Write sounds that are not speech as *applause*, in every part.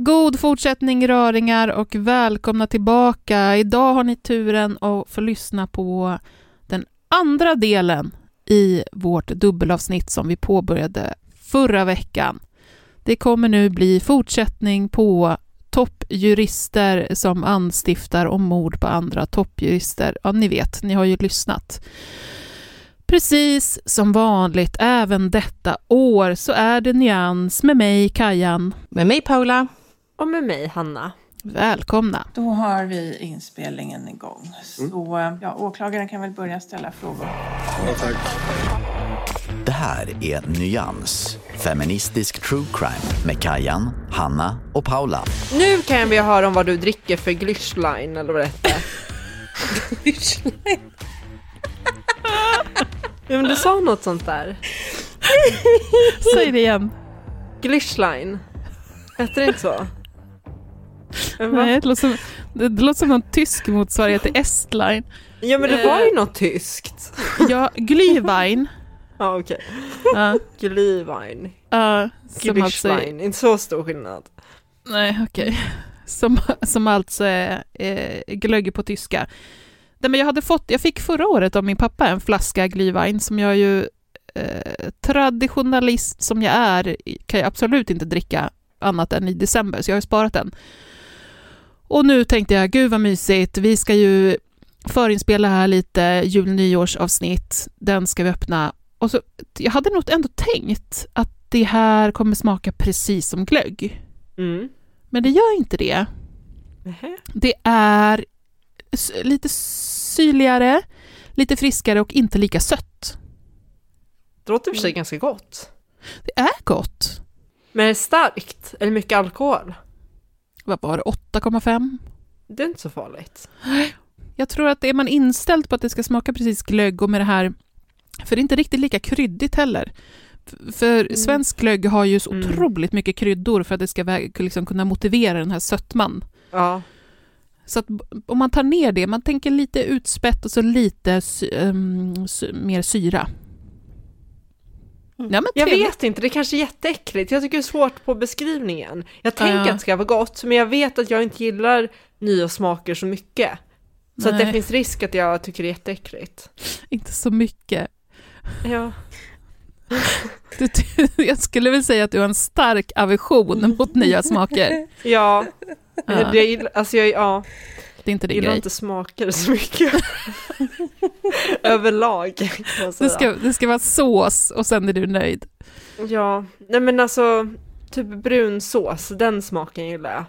God fortsättning röringar och välkomna tillbaka. Idag har ni turen att få lyssna på den andra delen i vårt dubbelavsnitt som vi påbörjade förra veckan. Det kommer nu bli fortsättning på toppjurister som anstiftar om mord på andra toppjurister. Ja, ni vet, ni har ju lyssnat. Precis som vanligt, även detta år, så är det nyans med mig, Kajan. Med mig Paula. Och med mig, Hanna. Välkomna. Då har vi inspelningen igång. Så ja, åklagaren kan väl börja ställa frågor. Det här är Nyans, feministisk true crime med Kajan, Hanna och Paula. Nu kan vi höra om vad du dricker för Glühwein eller vad det hette. ja, men du sa något sånt där. Säg det igen. Glühwein. Hette det inte så? *laughs* Nej, det, låter som, det, det låter som någon tysk motsvarighet till Estline. Ja men det var ju något tyskt. *laughs* Ja, Glühwein. Ja okej. Ja, *laughs* Glühwein. ja, som alltså. Inte så stor skillnad. nej, okej. Som, som alltså är eh, glögg på tyska. Nej, men jag, hade fått, jag fick förra året av min pappa en flaska Glühwein som jag ju eh, traditionalist som jag är kan jag absolut inte dricka annat än i december, så jag har sparat den. Och nu tänkte jag, gud vad mysigt, vi ska ju förinspela här lite jul nyårsavsnitt, den ska vi öppna. Och så, jag hade nog ändå tänkt att det här kommer smaka precis som glögg. Mm. Men det gör inte det. Nähä. Det är lite syrligare, lite friskare och inte lika sött. Det låter i och för sig ganska gott. Det är gott. Men är det starkt? Eller mycket alkohol? Vad var det, 8,5? Det är inte så farligt. Jag tror att är man inställd på att det ska smaka precis glögg och med det här, för det är inte riktigt lika kryddigt heller. För svensk glögg har ju så Mm. otroligt mycket kryddor för att det ska liksom kunna motivera den här sötman. Ja. Så att om man tar ner det, man tänker lite utspätt och så lite sy- mer syra. Ja, men Jag vet inte, det kanske är jätteäckligt. Jag tycker det är svårt på beskrivningen. Jag tänker Ja. att det ska vara gott, men jag vet att jag inte gillar nya smaker så mycket. Så det finns risk att jag tycker det är jätteäckligt. Inte så mycket. Ja. Du, du, *laughs* jag skulle väl säga att du har en stark aversion *laughs* mot nya smaker. Ja. Ja. Gillar, alltså jag, ja, Det är inte jag din gillar grej. inte smaker så mycket. *laughs* Överlag jag. Det ska, det ska vara sås och sen är du nöjd. Ja, nej men alltså typ brunsås, den smaken gillar jag.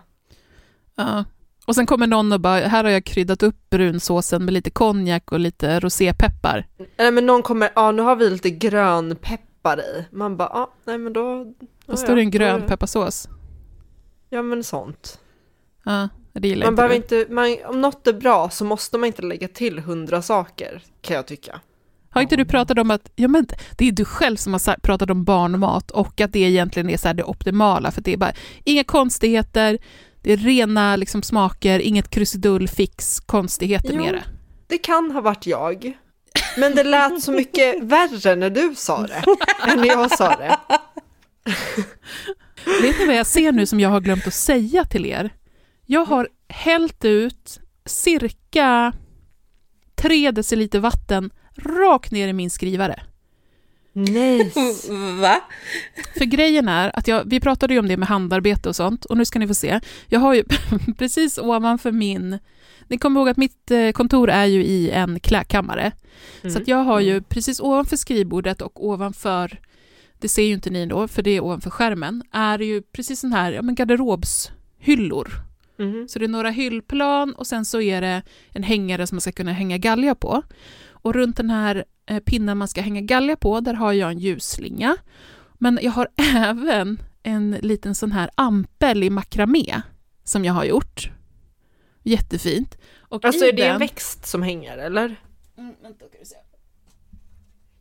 Ja. Och sen kommer någon och bara, här har jag kryddat upp brunsåsen med lite konjak och lite rosépeppar. Nej men någon kommer, ja nu har vi lite grön peppar i. Man bara, ja nej men då... Då står det en grön då- pepparsås. Ja men sånt. Ja, det gillar Man inte behöver du. inte, man, om något är bra så måste man inte lägga till hundra saker, kan jag tycka. Har inte du pratat om att ja, men det är du själv som har pratat om barnmat och att det egentligen är så det optimala, för det är bara inga konstigheter, det är rena liksom, smaker, inget krusidull, fix, konstigheter Jo. med det. Det kan ha varit jag. Men det lät så mycket *laughs* värre när du sa det, än när jag sa det. Vet ni vad jag ser nu som jag har glömt att säga till er? Jag har hällt ut cirka 3 deciliter vatten rakt ner i min skrivare. Nice. *laughs* Va? För grejen är att jag, vi pratade ju om det med handarbete och sånt, och nu ska ni få se. Jag har ju *laughs* precis ovanför min... Ni kommer ihåg att mitt eh, kontor är ju i en klädkammare. Så att jag har ju precis ovanför skrivbordet och ovanför, det ser ju inte ni då, för det är ovanför skärmen, är det ju precis sån här ja, men garderobshyllor. Mhm. Så det är några hyllplan och sen så är det en hängare som man ska kunna hänga galja på. Och runt den här eh, pinnen man ska hänga galja på, där har jag en ljusslinga. Men jag har *laughs* även en liten sån här ampel i makramé som jag har gjort. Jättefint. Och Alltså är det en växt som hänger eller? Mm, vänta, ska vi se.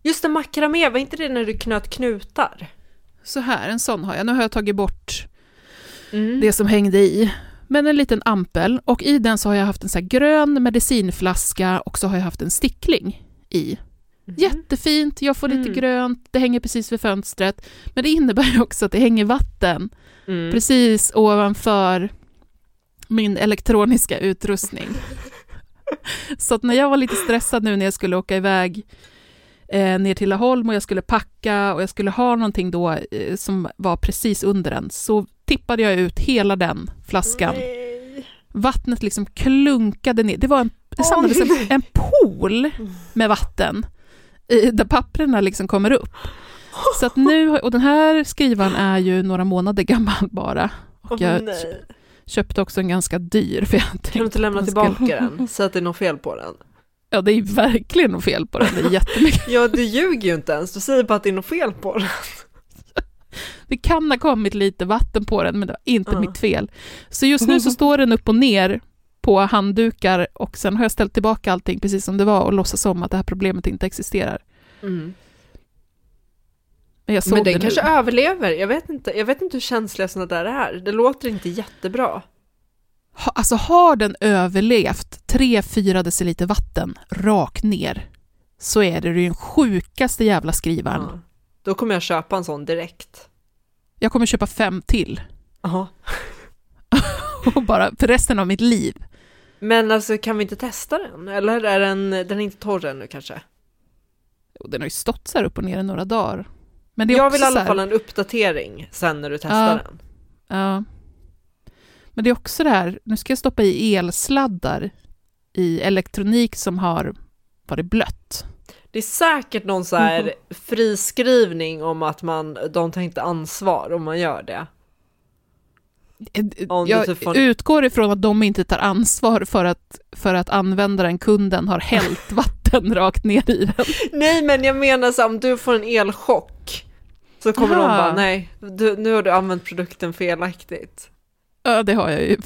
Just det, makramé, var inte det när du knöt knutar? Så här, en sån har jag. Nu har jag tagit bort Mm. det som hängde i. Men en liten ampel och i den så har jag haft en så grön medicinflaska och så har jag haft en stickling i. Jättefint, jag får lite Mm. grönt, det hänger precis vid fönstret. Men det innebär också att det hänger vatten Mm. precis ovanför min elektroniska utrustning. *laughs* Så att när jag var lite stressad nu när jag skulle åka iväg eh, ner till Laholm och jag skulle packa och jag skulle ha någonting då eh, som var precis under den, så tippade jag ut hela den flaskan. Nej. Vattnet liksom klunkade ner. Det var en, det samlades en, en pool med vatten i, där papperna liksom kommer upp. Så att nu, och den här skrivaren är ju några månader gammal bara. Och jag nej. köpte också en ganska dyr. För jag Kan du inte lämna den skulle- tillbaka den? *laughs* Säg att det är något fel på den. Ja, det är verkligen något fel på den. Det är jättemycket. Ja, du ljuger ju inte ens. Du säger bara att det är något fel på den. Det kan ha kommit lite vatten på den, men det var inte Ja. mitt fel. Så just nu så *laughs* står den upp och ner på handdukar och sen har jag ställt tillbaka allting precis som det var och låtsas om att det här problemet inte existerar. Men jag såg Men den kanske nu. överlever. Jag vet inte. Jag vet inte hur känsliga sådana där är. Det låter inte jättebra. Ha, alltså har den överlevt 3-4 deciliter vatten rakt ner så är det ju den sjukaste jävla skrivaren. Ja. Då kommer jag köpa en sån direkt. Jag kommer köpa fem till Jaha. *laughs* och bara för resten av mitt liv. Men alltså kan vi inte testa den? Eller är den, den är inte torr ännu kanske? Den har ju stått så här upp och ner i några dagar. Men det är Jag vill i alla fall en uppdatering sen när du testar Ja. den. Ja. Men det är också det här, nu ska jag stoppa i elsladdar i elektronik som har varit blött. Det är säkert någon så här friskrivning om att man, de tar inte ansvar om man gör det. Om Jag typ får- utgår ifrån att de inte tar ansvar för att, för att användaren, kunden, har hällt *laughs* vatten rakt ner i den. Nej men jag menar så här, om du får en elchock så kommer de Aha. bara nej, du, nu har du använt produkten felaktigt. Ja, det har jag ju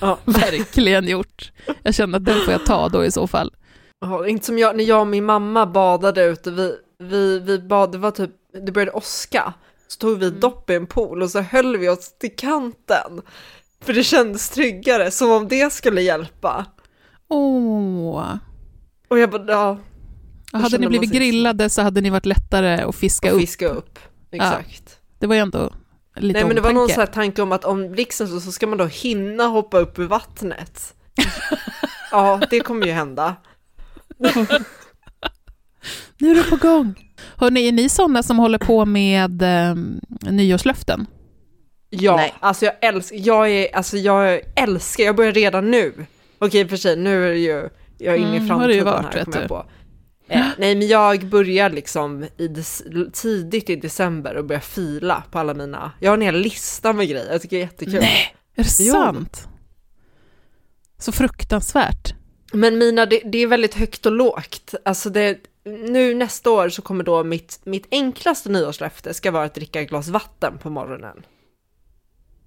Ja. *laughs* verkligen gjort. Jag känner att den får jag ta då i så fall. Ja, inte som jag, när jag och min mamma badade ute, vi, vi, vi bad, det var typ, det började åska, så tog vi dopp i en pool och så höll vi oss till kanten. För det kändes tryggare, som om det skulle hjälpa. Åh. Och jag bara, ja, Hade känner ni blivit grillade så hade ni varit lättare att fiska och upp. fiska upp. Exakt. Det var ju ändå lite Nej men det var någon omtanke. sån här tanke om att om blixten så, så ska man då hinna hoppa upp ur vattnet. *laughs* ja, det kommer ju hända. *laughs* Nu är det på gång. Hörrni, är ni sådana som håller på med eh, nyårslöften? Ja, Nej. alltså jag älskar, jag är, alltså jag älskar, jag börjar redan nu. Okej för sig, nu är det ju, jag är inne Mm, i har det ju framtiden varit, här vet kommer jag du. på. Eh, nej men jag börjar liksom i tidigt i december och börjar fila på alla mina, jag har en hel lista med grejer, jag tycker det är jättekul. Nej, är det Jo. sant? Så fruktansvärt. Men mina, det, det är väldigt högt och lågt. Alltså det, nu nästa år så kommer då mitt, mitt enklaste nyårslöfte ska vara att dricka ett glas vatten på morgonen.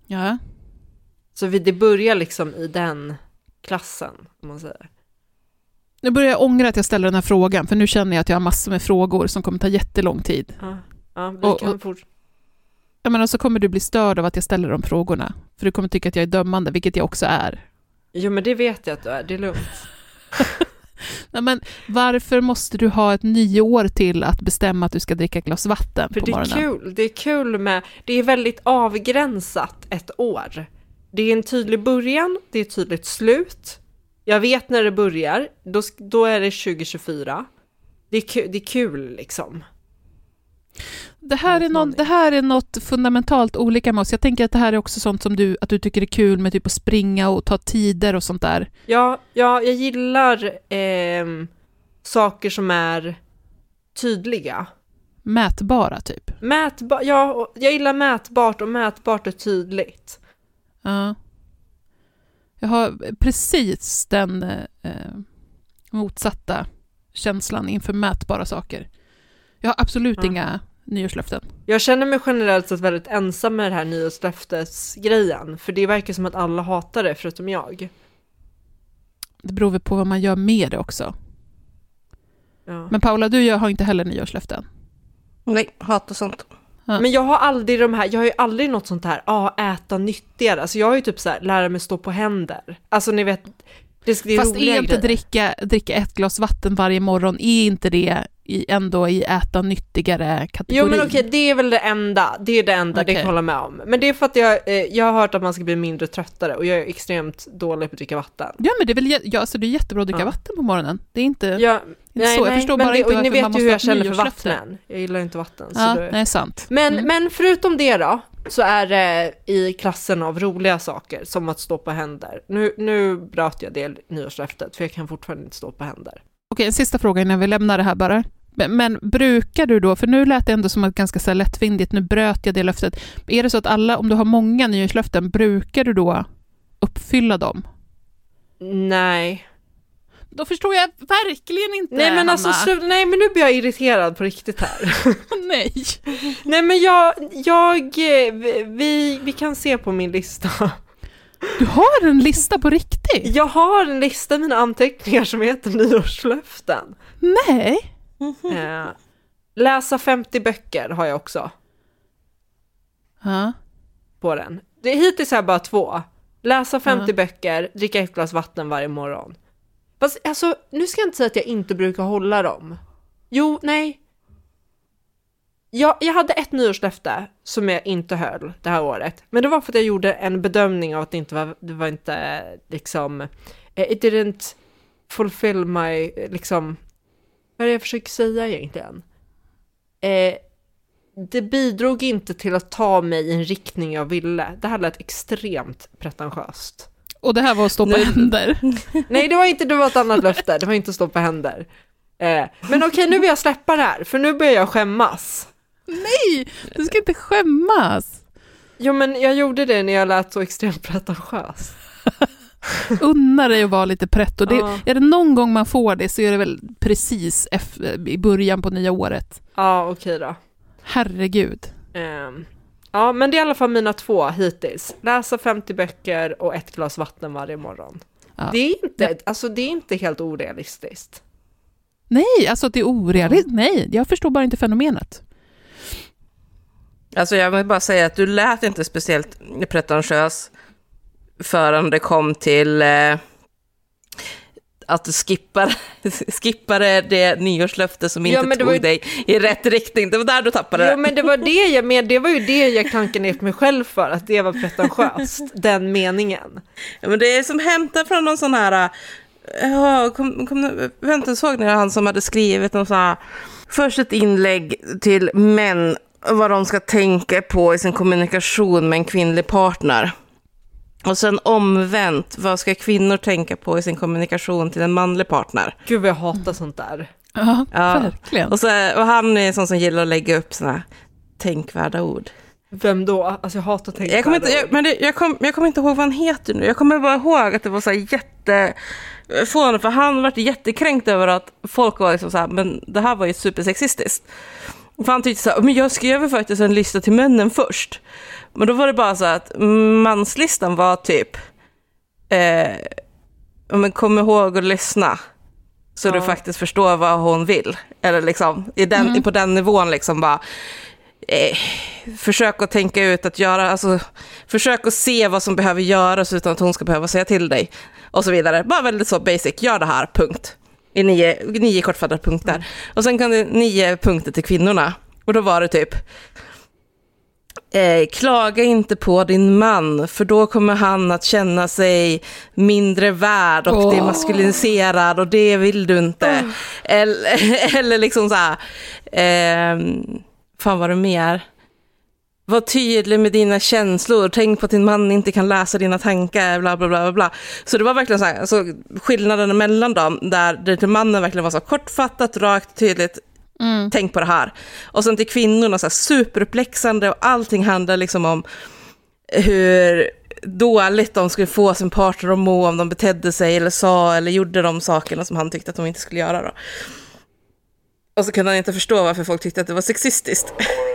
Ja. Så vi, det börjar liksom i den klassen, om man säger. Nu börjar jag ångra att jag ställer den här frågan, för nu känner jag att jag har massor med frågor som kommer ta jättelång tid. Ja, ja vi Och- kan och- fort... Jag menar, så kommer du bli störd av att jag ställer de frågorna, för du kommer tycka att jag är dömande, vilket jag också är. Jo men det vet jag att du är, det är lugnt. Nej, men varför måste du ha ett nio år till att bestämma att du ska dricka ett glas vatten För på det är kul, det är kul med, det är väldigt avgränsat ett år. Det är en tydlig början, det är ett tydligt slut. Jag vet när det börjar, då, då är det 2024. Det är, kul, det är kul liksom. Det här, är någon, det här är något fundamentalt olika med oss. Jag tänker att det här är också sånt som du, att du tycker är kul med typ att springa och ta tider och sånt där. Ja, ja jag gillar ehm, saker som är tydliga. Mätbara typ. Mätba ja, och jag gillar mätbart och mätbart är tydligt. Ja. Jag har precis den eh, motsatta känslan inför mätbara saker. Jag har absolut Ja. inga nyårslöften. Jag känner mig generellt sett väldigt ensam med det här nyårslöftesgrejen, för det verkar som att alla hatar det förutom jag. Det beror väl på vad man gör med det också. Ja. Men Paula, du har inte heller nyårslöften. Nej, hatar sånt. Ja. Men jag har aldrig de här, jag har ju aldrig något sånt här, ja ah, äta nyttigare, alltså jag har ju typ så här, lära mig stå på händer. Alltså ni vet, det, det är Fast är inte grejer. dricka, dricka ett glas vatten varje morgon, är inte det i, ändå i äta nyttigare kategorin? Jo men okej, det är väl det enda, det är det enda, det Okej. kan jag hålla med om. Men det är för att jag, eh, jag har hört att man ska bli mindre tröttare och jag är extremt dålig på att dricka vatten. Ja, men det är väl ja, alltså det är jättebra att dricka Ja. vatten på morgonen. Det är inte... Ja, nej, så, jag nej, förstår bara det, inte och ni varför man vet ju hur jag känner för vattnen. Jag gillar inte vatten. ja, det... nej, sant. men, Mm. men förutom det då, så är det i klassen av roliga saker, som att stå på händer. Nu, nu bröt jag det nyårslöftet, för jag kan fortfarande inte stå på händer. Okej, en sista fråga innan vi lämnar det här bara. Men, men brukar du då, för nu lät det ändå som att ganska så här lättvindigt, nu bröt jag det löftet. Är det så att alla, om du har många nyårslöften, brukar du då uppfylla dem? Nej. Då förstår jag verkligen inte, Nej men alltså, slu- nej men nu blir jag irriterad på riktigt här. *laughs* Nej. nej men jag, jag, eh, vi, vi kan se på min lista. Du har en lista på riktigt? Jag har en lista i mina anteckningar som heter nyårslöften. Nej. Eh, läsa 50 böcker har jag också Ja. på den. Det, hittills har jag bara två. Läsa 50 Ja. böcker, dricka ett glas vatten varje morgon. Fast alltså, nu ska jag inte säga att jag inte brukar hålla dem. Jo, nej. Jag, jag hade ett nyårslöfte som jag inte höll det här året. Men det var för att jag gjorde en bedömning av att det inte var, det var inte liksom, eh, it didn't fulfill my, eh, liksom, vad är det jag försöker säga egentligen? Eh, det bidrog inte till att ta mig i en riktning jag ville. Det här lät extremt pretentiöst. Och det här var att stå på händer. *laughs* Nej, det var inte, det var ett annat löfte. Det var inte att stå på händer. Eh, men okej, nu vill jag släppa det här, för nu börjar jag skämmas. Nej, du ska inte skämmas. Jo, men jag gjorde det när jag lät så extremt pretentiös. *laughs* Unna dig att vara lite pretto. Det, Ja. Är det någon gång man får det så är det väl precis efter, i början på nya året. Ja, okej då. Herregud. Ehm, ja, men det är i alla fall mina två hittills. Läsa 50 böcker och ett glas vatten varje morgon. Ja. Det, är inte, alltså, det är inte helt orealistiskt. Nej, alltså att det är orealistiskt. Nej, jag förstår bara inte fenomenet. Alltså jag vill bara säga att du lät inte speciellt pretentiös förrän det kom till eh, att du skippade, *laughs* skippade det nyårslöfte som Ja, inte det tog ju- dig i rätt riktning. Det var där du tappade det. men det var det jag men det var ju det jag klankade ner mig själv för, att det var pretentiöst, *laughs* den meningen. Ja, men det är som hämtat från någon sån här... Ja, kom, kom, vänta, såg ni han som hade skrivit någon sån här... Först ett inlägg till män, vad de ska tänka på i sin kommunikation med en kvinnlig partner. Och sen omvänt, vad ska kvinnor tänka på i sin kommunikation till en manlig partner? Gud vad jag hatar sånt där. Ja, Ja. verkligen. Och, så, och han är en sån som gillar att lägga upp såna här tänkvärda ord. Vem då? Alltså jag hatar tänka Jag kommer inte, jag, men det, jag, kom, jag kommer inte ihåg vad han heter nu. Jag kommer bara ihåg att det var så här jätte... För han var jättekränkt över att folk var liksom så här, men det här var ju supersexistiskt. För han tyckte så här, men jag skrev faktiskt en lista till männen först. Men då var det bara så att manslistan var typ, eh, ja, men kom ihåg att lyssna. Så du faktiskt förstår vad hon vill. Eller liksom, i den, Mm. på den nivån liksom bara, eh, försök att tänka ut att göra, alltså, försök att se vad som behöver göras utan att hon ska behöva säga till dig. Och så vidare. Bara väldigt så basic, gör det här, punkt. I nio, nio kortfattade punkter. Och sen kan det nio punkter till kvinnorna. Och då var det typ, Eh, klaga inte på din man, för då kommer han att känna sig mindre värd och Åh. demaskuliniserad och det vill du inte. Eller, *laughs* eller liksom så här, ehm, fan vad det mer? Var tydlig med dina känslor, tänk på att din man inte kan läsa dina tankar, bla bla bla. bla. Så det var verkligen så här, alltså, skillnaden mellan dem, där det till mannen verkligen var så kortfattat, rakt, tydligt, tänk på det här. Och sen till kvinnorna så här superuppläxande och allting handlar liksom om hur dåligt de skulle få sin partner att må om de betedde sig eller sa eller gjorde de sakerna som han tyckte att de inte skulle göra. Då. Och så kunde han inte förstå varför folk tyckte att det var sexistiskt. *laughs*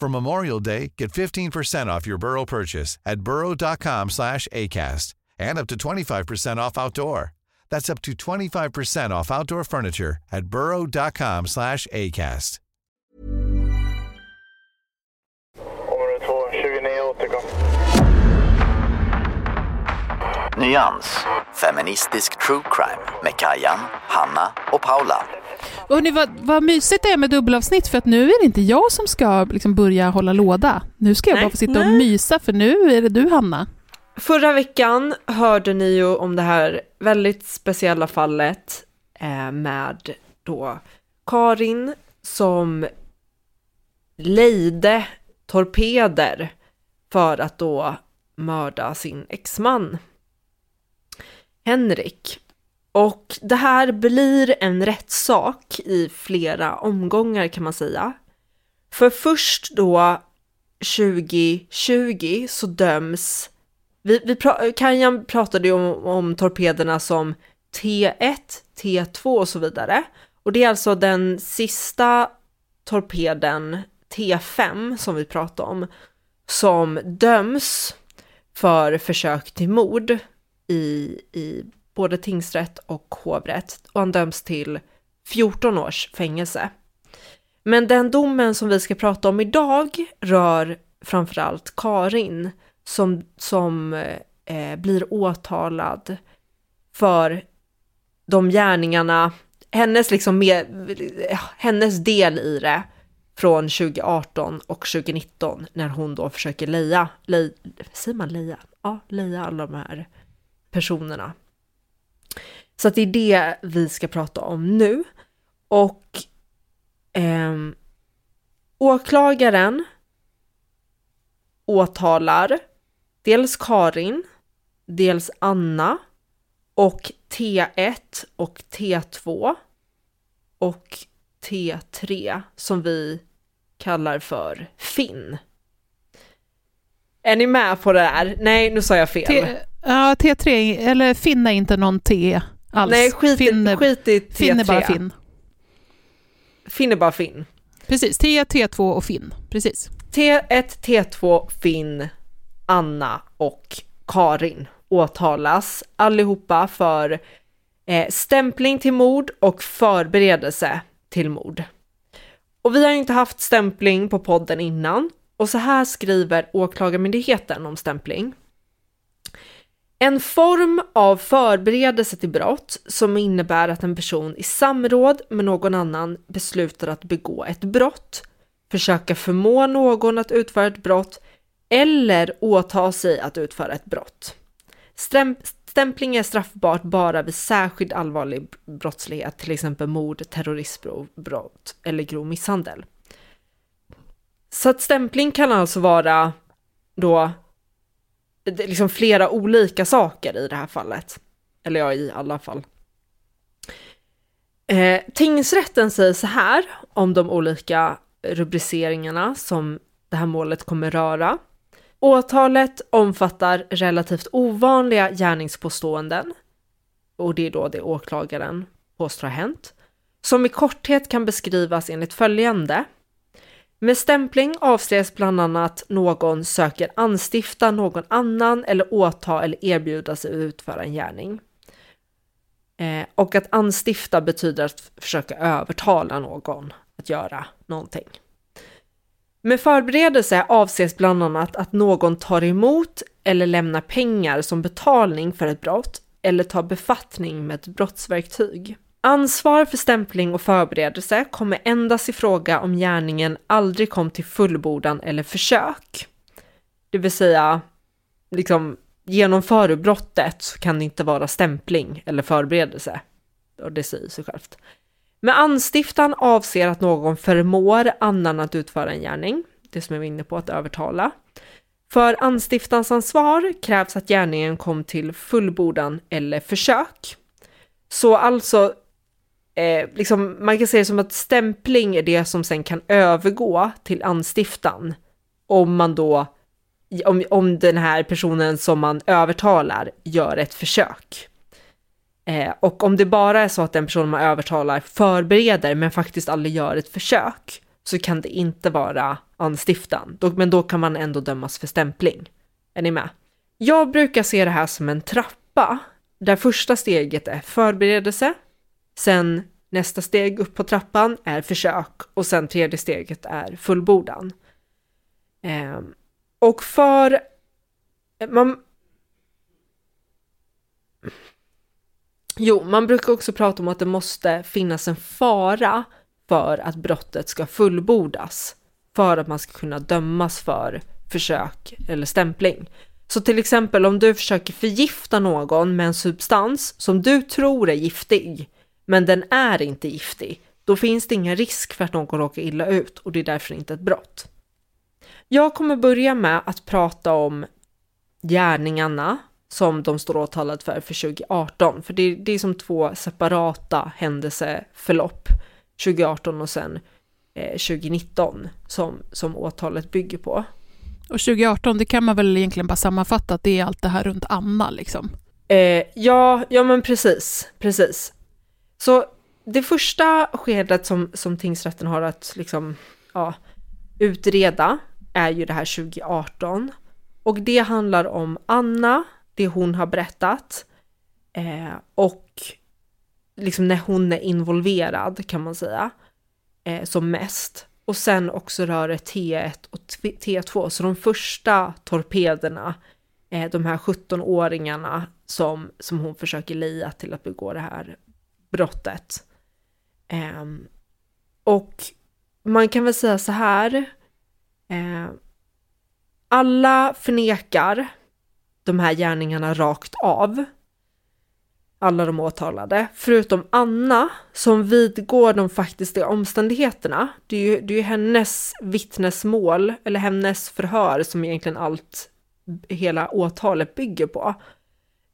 For Memorial Day, get 15% off your Burrow purchase at burrow.com/acast and up to 25% off outdoor. That's up to 25% off outdoor furniture at burrow.com/acast. Nyans, feministisk true crime med Kajan, Hanna och Paula. Och hörni, vad, vad mysigt det är med dubbelavsnitt för att nu är det inte jag som ska liksom börja hålla låda. Nu ska jag Nej. bara få sitta och Nej. mysa för nu är det du Hanna. Förra veckan hörde ni ju om det här väldigt speciella fallet eh, med då Karin som lejde torpeder för att då mörda sin exman Henrik. Och det här blir en rättssak i flera omgångar kan man säga. För först då 2020 så döms vi, vi pra, Kajan pratade ju om, om torpederna som T1, T2 och så vidare. Och det är alltså den sista torpeden T5 som vi pratade om som döms för försök till mord i, i både tingsrätt och hovrätt och han döms till 14 års fängelse. Men den domen som vi ska prata om idag rör framförallt Karin som, som eh, blir åtalad för de gärningarna, hennes, liksom med, hennes del i det från 2018 och 2019 när hon då försöker leja, lej, säger man leja? Ja, leja alla de här personerna. Så att det är det vi ska prata om nu. Och eh, åklagaren åtalar dels Karin, dels Anna och T1 och T2 och T3 som vi kallar för Finn. Är ni med på det här? Nej, nu sa jag fel. T, ja, T3, eller Finn är inte någon T alls. Nej, skit, Finn, i- skit i T3. Finn är bara Finn. Finn är bara Finn. Precis, T, T2 och Finn. Precis. T1, T2, Finn, Anna och Karin åtalas allihopa för eh, stämpling till mord och förberedelse till mord. Och vi har ju inte haft stämpling på podden innan och så här skriver Åklagarmyndigheten om stämpling. En form av förberedelse till brott som innebär att en person i samråd med någon annan beslutar att begå ett brott, försöka förmå någon att utföra ett brott eller åta sig att utföra ett brott. Stämpling är straffbart bara vid särskilt allvarlig brottslighet, till exempel mord, terroristbrott eller grov misshandel. Så att stämpling kan alltså vara då liksom flera olika saker i det här fallet. Eller ja, i alla fall. Eh, tingsrätten säger så här om de olika rubriceringarna som det här målet kommer röra. Åtalet omfattar relativt ovanliga gärningspåståenden, och det är då det åklagaren påstår har hänt, som i korthet kan beskrivas enligt följande. Med stämpling avses bland annat någon söker anstifta någon annan eller åta eller erbjuda sig att utföra en gärning. Eh, och att anstifta betyder att försöka övertala någon att göra någonting. Med förberedelse avses bland annat att någon tar emot eller lämnar pengar som betalning för ett brott eller tar befattning med ett brottsverktyg. Ansvar för stämpling och förberedelse kommer endast i fråga om gärningen aldrig kom till fullbordan eller försök. Det vill säga, liksom genomför brottet så kan det inte vara stämpling eller förberedelse. Och det säger sig självt. Med anstiftan avser att någon förmår annan att utföra en gärning, det som jag var inne på att övertala. För anstiftansansvar krävs att gärningen kom till fullbordan eller försök. Så alltså, eh, liksom, man kan säga som att stämpling är det som sen kan övergå till anstiftan. Om man då, om, om den här personen som man övertalar gör ett försök. Eh, och om det bara är så att den personen man övertalar förbereder men faktiskt aldrig gör ett försök så kan det inte vara anstiftan. Då, men då kan man ändå dömas för stämpling. Är ni med? Jag brukar se det här som en trappa där första steget är förberedelse, sen nästa steg upp på trappan är försök och sen tredje steget är fullbordan. Eh, och för man, Jo, man brukar också prata om att det måste finnas en fara för att brottet ska fullbordas. För att man ska kunna dömas för försök eller stämpling. Så till exempel om du försöker förgifta någon med en substans som du tror är giftig, men den är inte giftig, då finns det ingen risk för att någon råkar illa ut och det är därför inte ett brott. Jag kommer börja med att prata om gärningarna som de står åtalade för för 2018. För det, det är som två separata händelseförlopp, 2018 och sen eh, 2019, som, som åtalet bygger på. Och 2018, det kan man väl egentligen bara sammanfatta att det är allt det här runt Anna liksom? Eh, ja, ja men precis, precis. Så det första skedet som, som tingsrätten har att liksom, ja, utreda är ju det här 2018. Och det handlar om Anna det hon har berättat eh, och liksom när hon är involverad kan man säga eh, som mest. Och sen också rör det T1 och T2, så de första torpederna, eh, de här 17-åringarna som, som hon försöker leja till att begå det här brottet. Eh, och man kan väl säga så här, eh, alla förnekar de här gärningarna rakt av. Alla de åtalade, förutom Anna som vidgår de faktiska omständigheterna. Det är ju, det är ju hennes vittnesmål, eller hennes förhör som egentligen allt, hela åtalet bygger på.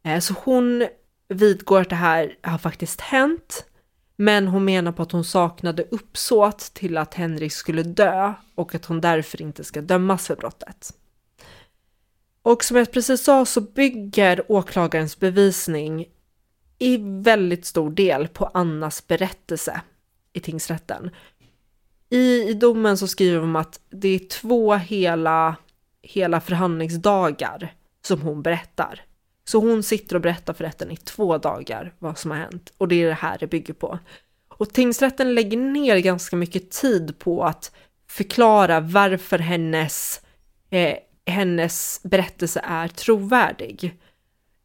Eh, så hon vidgår att det här har faktiskt hänt, men hon menar på att hon saknade uppsåt till att Henrik skulle dö och att hon därför inte ska dömas för brottet. Och som jag precis sa så bygger åklagarens bevisning i väldigt stor del på Annas berättelse i tingsrätten. I, i domen så skriver de att det är två hela, hela förhandlingsdagar som hon berättar. Så hon sitter och berättar för rätten i två dagar vad som har hänt och det är det här det bygger på. Och tingsrätten lägger ner ganska mycket tid på att förklara varför hennes eh, hennes berättelse är trovärdig.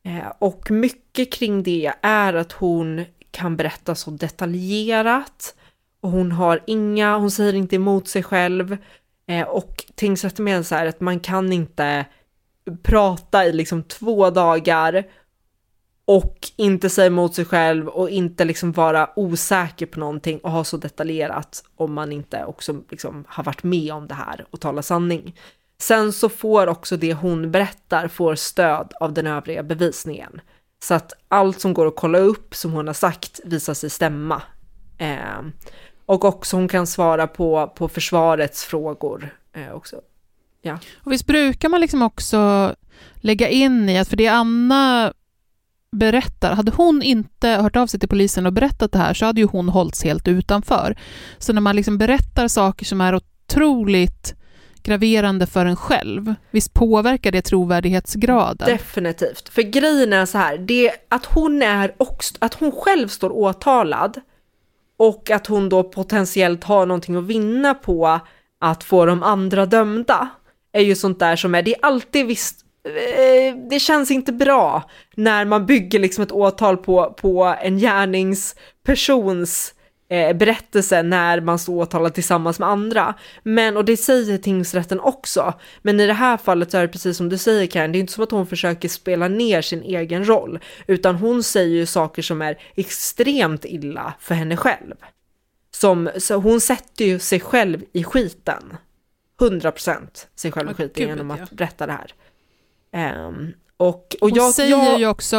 Eh, och mycket kring det är att hon kan berätta så detaljerat och hon har inga, hon säger inte emot sig själv eh, och tingsrätten menar så här att man kan inte prata i liksom två dagar och inte säga emot sig själv och inte liksom vara osäker på någonting och ha så detaljerat om man inte också liksom har varit med om det här och talar sanning. Sen så får också det hon berättar får stöd av den övriga bevisningen. Så att allt som går att kolla upp som hon har sagt visar sig stämma. Eh, och också hon kan svara på, på försvarets frågor eh, också. Ja. Och visst brukar man liksom också lägga in i att, för det Anna berättar, hade hon inte hört av sig till polisen och berättat det här så hade ju hon hållits helt utanför. Så när man liksom berättar saker som är otroligt graverande för en själv, visst påverkar det trovärdighetsgraden? Definitivt, för grejen är så här, det, att hon är också, att hon själv står åtalad och att hon då potentiellt har någonting att vinna på att få de andra dömda är ju sånt där som är, det är alltid visst eh, det känns inte bra när man bygger liksom ett åtal på, på en gärningspersons eh, berättelse när man står åtalad tillsammans med andra. Men, och det säger tingsrätten också, men i det här fallet så är det precis som du säger Karen, det är inte som att hon försöker spela ner sin egen roll, utan hon säger ju saker som är extremt illa för henne själv. Som, så hon sätter ju sig själv i skiten. 100% sig själv i skiten genom att berätta det här. Um, och, och hon, jag, säger jag... Ju också,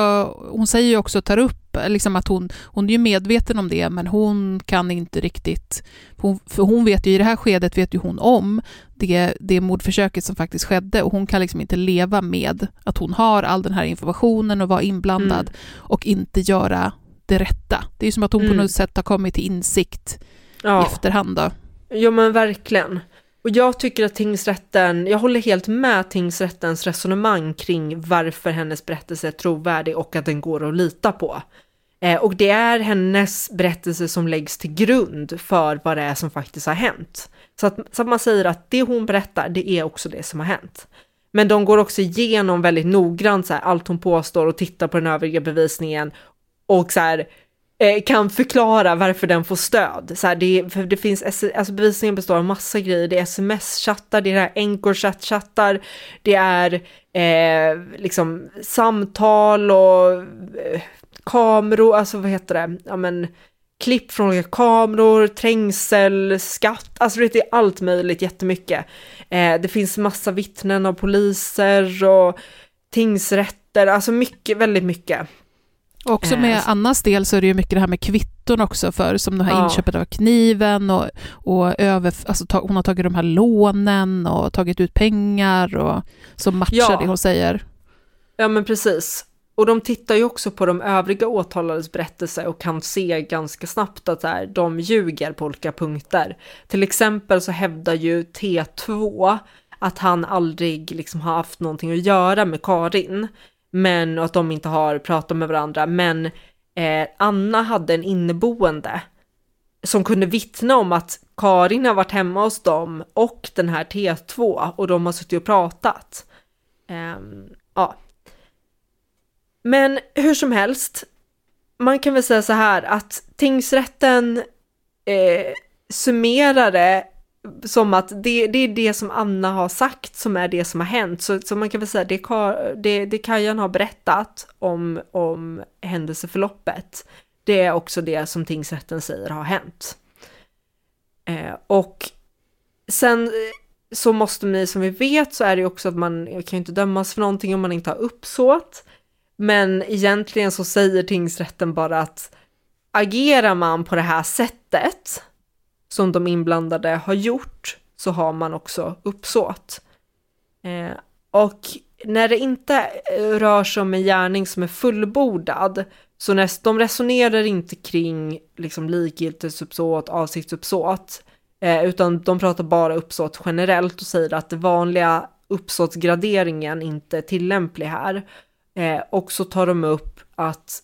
hon säger ju också, tar upp, liksom att hon, hon är ju medveten om det, men hon kan inte riktigt, hon, för hon vet ju i det här skedet vet ju hon om det, det mordförsöket som faktiskt skedde och hon kan liksom inte leva med att hon har all den här informationen och vara inblandad mm. och inte göra det rätta. Det är ju som att hon mm. på något sätt har kommit till insikt ja. i efterhand då. Ja men verkligen. Och jag tycker att tingsrätten, jag håller helt med tingsrättens resonemang kring varför hennes berättelse är trovärdig och att den går att lita på. Eh, och det är hennes berättelse som läggs till grund för vad det är som faktiskt har hänt. Så att, så att man säger att det hon berättar, det är också det som har hänt. Men de går också igenom väldigt noggrant så här, allt hon påstår och tittar på den övriga bevisningen och så här, Eh, kan förklara varför den får stöd. Så här, det, för det finns, alltså bevisningen består av massa grejer, det är sms-chattar, det är Encrochat-chattar, det är eh, liksom samtal och eh, kameror, alltså vad heter det, ja men klipp från olika kameror, trängsel, skatt, alltså det är allt möjligt jättemycket. Eh, det finns massa vittnen av poliser och tingsrätter, alltså mycket, väldigt mycket. Också med eh, Annas del så är det ju mycket det här med kvitton också för som det här ja. inköpet av kniven och, och över, alltså, ta, hon har tagit de här lånen och tagit ut pengar och som matchar ja. det hon säger. Ja men precis. Och de tittar ju också på de övriga åtalades berättelse och kan se ganska snabbt att här, de ljuger på olika punkter. Till exempel så hävdar ju T2 att han aldrig liksom har haft någonting att göra med Karin men att de inte har pratat med varandra. Men eh, Anna hade en inneboende som kunde vittna om att Karin har varit hemma hos dem och den här T2 och de har suttit och pratat. Eh, ja. Men hur som helst, man kan väl säga så här att tingsrätten eh, summerade som att det, det är det som Anna har sagt som är det som har hänt. Så, så man kan väl säga det, det, det Kajan har berättat om, om händelseförloppet, det är också det som tingsrätten säger har hänt. Eh, och sen eh, så måste man, som vi vet, så är det ju också att man kan ju inte dömas för någonting om man inte har uppsåt. Men egentligen så säger tingsrätten bara att agerar man på det här sättet som de inblandade har gjort så har man också uppsåt. Eh, och när det inte eh, rör sig om en gärning som är fullbordad, så näst, de resonerar inte kring liksom, likgiltighetsuppsåt, avsiktsuppsåt, eh, utan de pratar bara uppsåt generellt och säger att det vanliga uppsåtsgraderingen inte är tillämplig här. Eh, och så tar de upp att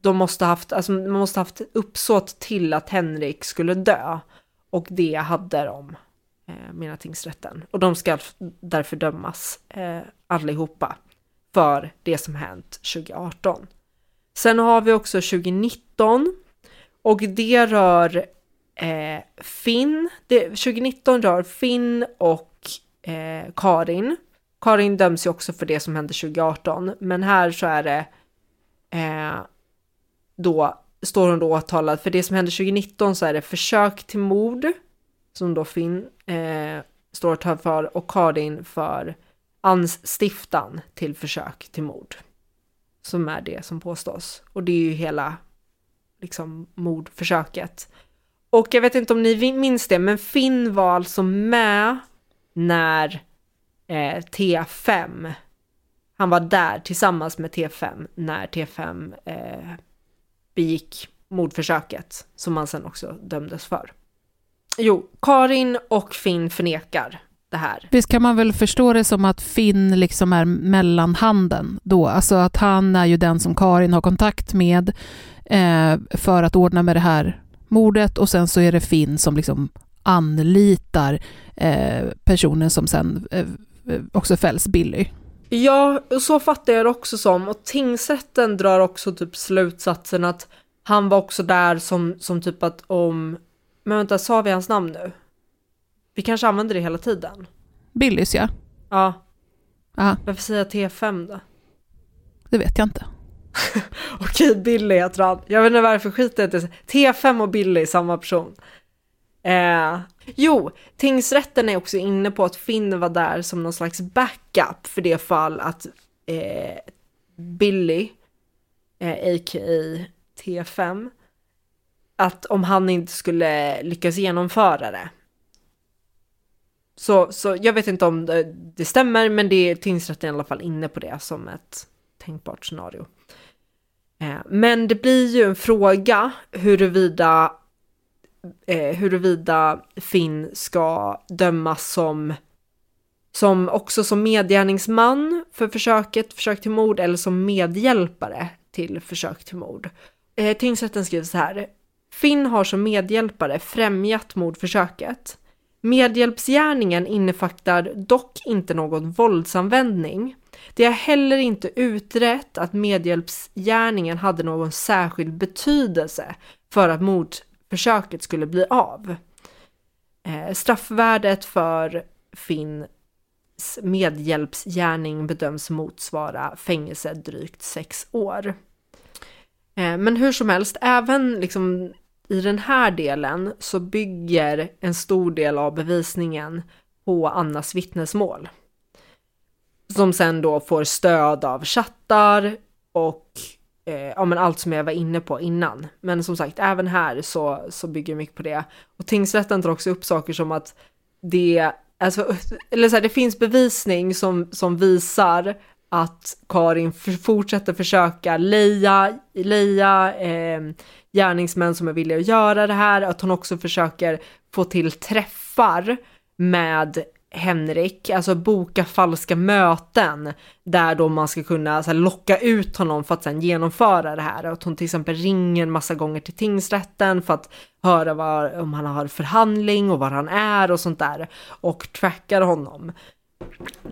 de måste haft, alltså man måste haft uppsåt till att Henrik skulle dö. Och det hade de, eh, menar tingsrätten. Och de ska därför dömas eh, allihopa för det som hänt 2018. Sen har vi också 2019 och det rör eh, Finn. Det, 2019 rör Finn och eh, Karin. Karin döms ju också för det som hände 2018, men här så är det eh, då står hon då åtalad för det som hände 2019 så är det försök till mord som då Finn eh, står åtalad för och Karin för anstiftan till försök till mord. Som är det som påstås. Och det är ju hela liksom mordförsöket. Och jag vet inte om ni minns det, men Finn var alltså med när eh, T5, han var där tillsammans med T5 när T5 eh, begick mordförsöket som man sen också dömdes för. Jo, Karin och Finn förnekar det här. Visst kan man väl förstå det som att Finn liksom är mellanhanden då, alltså att han är ju den som Karin har kontakt med eh, för att ordna med det här mordet och sen så är det Finn som liksom anlitar eh, personen som sen eh, också fälls, Billy. Ja, så fattar jag det också som. Och tingsrätten drar också typ slutsatsen att han var också där som, som typ att om... Men vänta, sa vi hans namn nu? Vi kanske använder det hela tiden? Billys ja. Ja. Aha. Varför säger jag T5 då? Det vet jag inte. *laughs* Okej, Billy heter han. Jag vet inte varför skit heter T5 och Billy, samma person. Eh, jo, tingsrätten är också inne på att Finn var där som någon slags backup för det fall att eh, Billy, eh, a.k.a. T5, att om han inte skulle lyckas genomföra det. Så, så jag vet inte om det, det stämmer, men det är tingsrätten i alla fall inne på det som ett tänkbart scenario. Eh, men det blir ju en fråga huruvida eh, huruvida Finn ska dömas som som också som medgärningsman för försöket, försök till mord eller som medhjälpare till försök till mord. Eh, tingsrätten skriver så här. Finn har som medhjälpare främjat mordförsöket. Medhjälpsgärningen innefattar dock inte någon våldsanvändning. Det är heller inte utrett att medhjälpsgärningen hade någon särskild betydelse för att mord försöket skulle bli av. Eh, straffvärdet för Finns medhjälpsgärning bedöms motsvara fängelse drygt sex år. Eh, men hur som helst, även liksom i den här delen så bygger en stor del av bevisningen på Annas vittnesmål. Som sen då får stöd av chattar och Eh, ja, men allt som jag var inne på innan. Men som sagt, även här så, så bygger mycket på det. Och tingsrätten tar också upp saker som att det, alltså, eller så här, det finns bevisning som, som visar att Karin fortsätter försöka leja, leja eh, gärningsmän som är villiga att göra det här, att hon också försöker få till träffar med Henrik, alltså boka falska möten där då man ska kunna så här, locka ut honom för att sen genomföra det här. Att hon till exempel ringer en massa gånger till tingsrätten för att höra var, om han har förhandling och var han är och sånt där och trackar honom.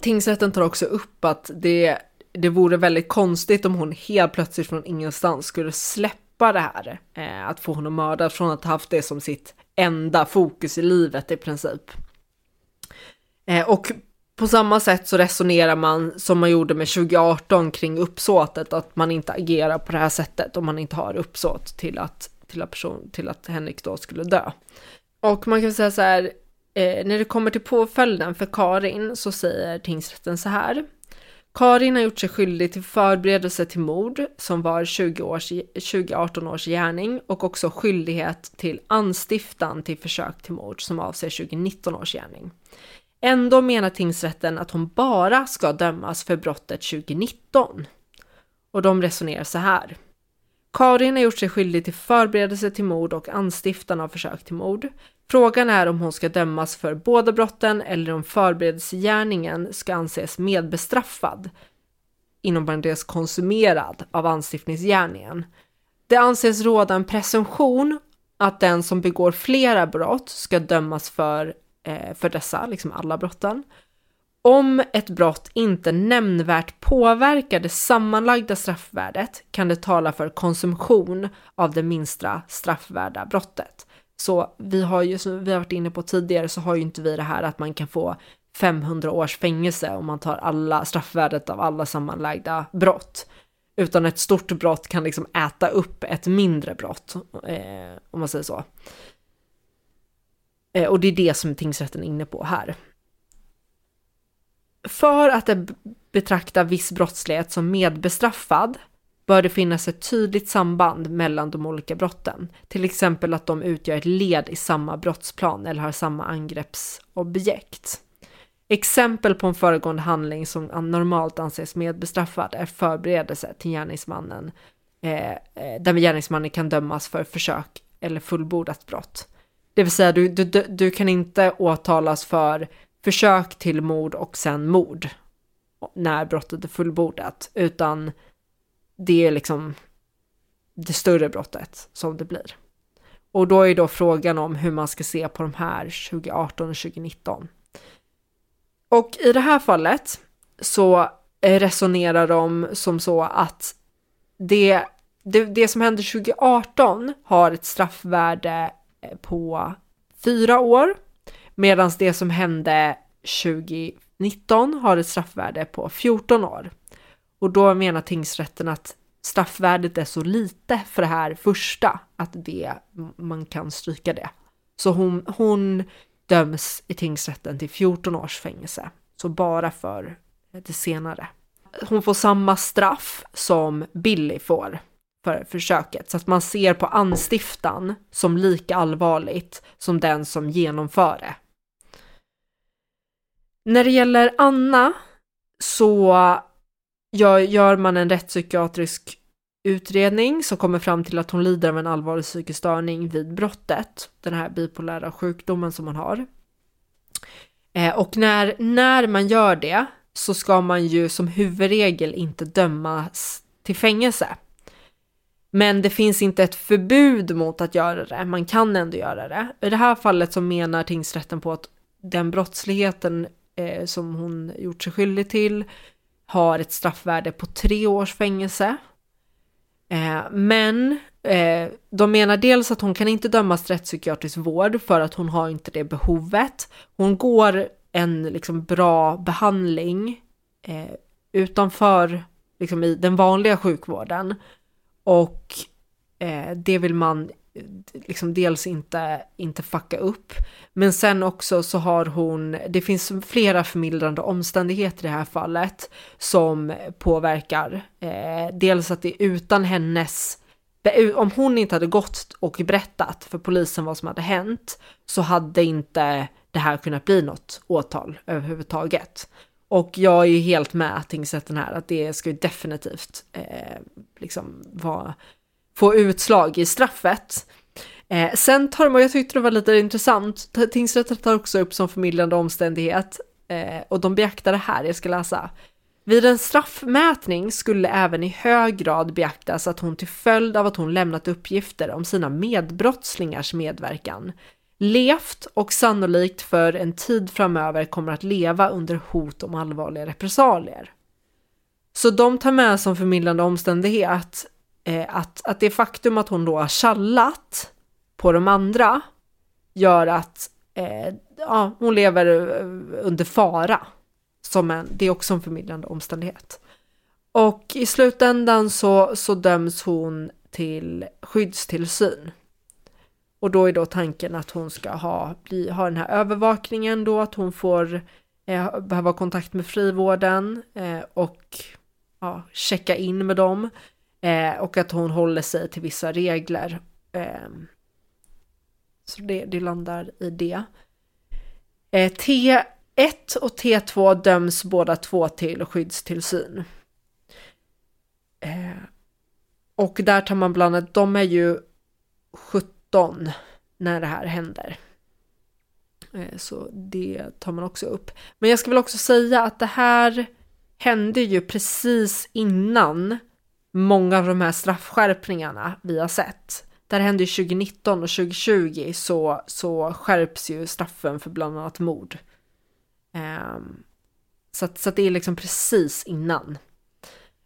Tingsrätten tar också upp att det, det vore väldigt konstigt om hon helt plötsligt från ingenstans skulle släppa det här, eh, att få honom mördad från att ha haft det som sitt enda fokus i livet i princip. Eh, och på samma sätt så resonerar man som man gjorde med 2018 kring uppsåtet, att man inte agerar på det här sättet om man inte har uppsåt till att, till att, person, till att Henrik då skulle dö. Och man kan säga så här, eh, när det kommer till påföljden för Karin så säger tingsrätten så här. Karin har gjort sig skyldig till förberedelse till mord som var 20 års, 2018 års gärning och också skyldighet till anstiftan till försök till mord som avser 2019 års gärning. Ändå menar tingsrätten att hon bara ska dömas för brottet 2019. Och de resonerar så här. Karin har gjort sig skyldig till förberedelse till mord och anstiftan av försök till mord. Frågan är om hon ska dömas för båda brotten eller om förberedelsegärningen ska anses medbestraffad, inom parentes konsumerad, av anstiftningsgärningen. Det anses råda en presumtion att den som begår flera brott ska dömas för Eh, för dessa, liksom alla brotten. Om ett brott inte nämnvärt påverkar det sammanlagda straffvärdet kan det tala för konsumtion av det minsta straffvärda brottet. Så vi har ju, som vi har varit inne på tidigare, så har ju inte vi det här att man kan få 500 års fängelse om man tar alla straffvärdet av alla sammanlagda brott. Utan ett stort brott kan liksom äta upp ett mindre brott, eh, om man säger så. Eh, och det är det som tingsrätten är inne på här. För att betrakta viss brottslighet som medbestraffad bör det finnas ett tydligt samband mellan de olika brotten. Till exempel att de utgör ett led i samma brottsplan eller har samma angreppsobjekt. Exempel på en föregående handling som normalt anses medbestraffad är förberedelse till gärningsmannen, eh, eh, där gärningsmannen kan dömas för försök eller fullbordat brott. Det vill säga, du, du, du kan inte åtalas för försök till mord och sen mord när brottet är fullbordat, utan det är liksom det större brottet som det blir. Och då är då frågan om hur man ska se på de här 2018 och 2019. Och i det här fallet så resonerar de som så att det, det, det som hände 2018 har ett straffvärde Eh, på fyra år medan det som hände 2019 har ett straffvärde på 14 år. Och då menar tingsrätten att straffvärdet är så lite för det här första att det, man kan stryka det. Så hon, hon döms i tingsrätten till 14 års fängelse. Så bara för det senare. Hon får samma straff som Billy får för försöket. Så att man ser på anstiftan som lika allvarligt som den som genomför det. När det gäller Anna så gör man en rättspsykiatrisk utredning som kommer fram till att hon lider av en allvarlig psykisk störning vid brottet, den här bipolära sjukdomen som hon har. Eh, och när, när man gör det så ska man ju som huvudregel inte dömas till fängelse. Men det finns inte ett förbud mot att göra det, man kan ändå göra det. I det här fallet så menar tingsrätten på att den brottsligheten eh, som hon gjort sig skyldig till har ett straffvärde på tre års fängelse. Eh, men eh, de menar dels att hon kan inte dömas till rättspsykiatrisk vård för att hon har inte det behovet. Hon går en liksom bra behandling eh, utanför liksom i den vanliga sjukvården och eh, det vill man liksom dels inte, inte fucka upp. Men sen också så har hon, det finns flera förmildrande omständigheter i det här fallet som påverkar. Eh, dels att det är utan hennes, om hon inte hade gått och berättat för polisen vad som hade hänt så hade inte det här kunnat bli något åtal överhuvudtaget. Och jag är ju helt med tingsrätten här att det ska ju definitivt eh, liksom vara få utslag i straffet. Eh, sen tar man, jag tyckte det var lite intressant, tingsrätten tar också upp som förmildrande omständighet eh, och de beaktar det här, jag ska läsa. Vid en straffmätning skulle även i hög grad beaktas att hon till följd av att hon lämnat uppgifter om sina medbrottslingars medverkan levt och sannolikt för en tid framöver kommer att leva under hot om allvarliga repressalier. Så de tar med som förmildrande omständighet eh, att, att det faktum att hon då har kallat på de andra gör att eh, ja, hon lever eh, under fara. Som en, det är också en förmildrande omständighet. Och i slutändan så, så döms hon till skyddstillsyn. Och då är då tanken att hon ska ha, bli, ha den här övervakningen då, att hon får eh, behöva kontakt med frivården eh, och ja, checka in med dem. Eh, och att hon håller sig till vissa regler. Eh, så det, det landar i det. Eh, T1 och T2 döms båda två till skyddstillsyn. Eh, och där tar man bland annat, de är ju 17 när det här händer. Eh, så det tar man också upp. Men jag ska väl också säga att det här hände ju precis innan många av de här straffskärpningarna vi har sett. Det här hände 2019 och 2020 så, så skärps ju straffen för bland annat mord. Um, Så, att, så att det är liksom precis innan.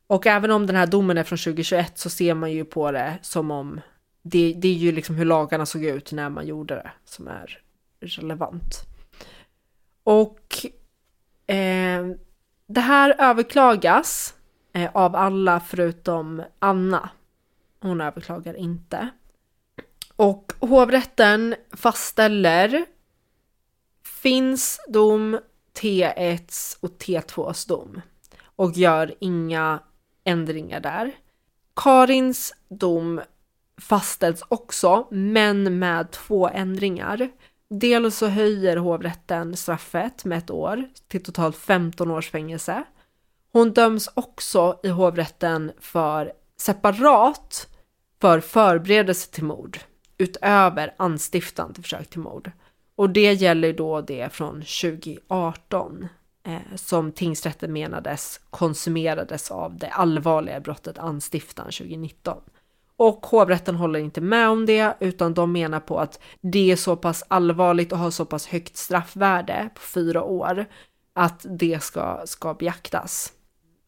Och även om den här domen är från 2021 så ser man ju på det som om det, det är ju liksom hur lagarna såg ut när man gjorde det som är relevant. Och eh, det här överklagas eh, av alla förutom Anna. Hon överklagar inte. Och hovrätten fastställer finns dom, T1 och T2s dom och gör inga ändringar där. Karins dom fastställs också, men med två ändringar. Dels så höjer hovrätten straffet med ett år till totalt 15 års fängelse. Hon döms också i hovrätten för separat för förberedelse till mord utöver anstiftan till försök till mord. Och det gäller då det från 2018 eh, som tingsrätten menades konsumerades av det allvarliga brottet anstiftan 2019. Och hovrätten håller inte med om det utan de menar på att det är så pass allvarligt och har så pass högt straffvärde på fyra år att det ska, ska beaktas.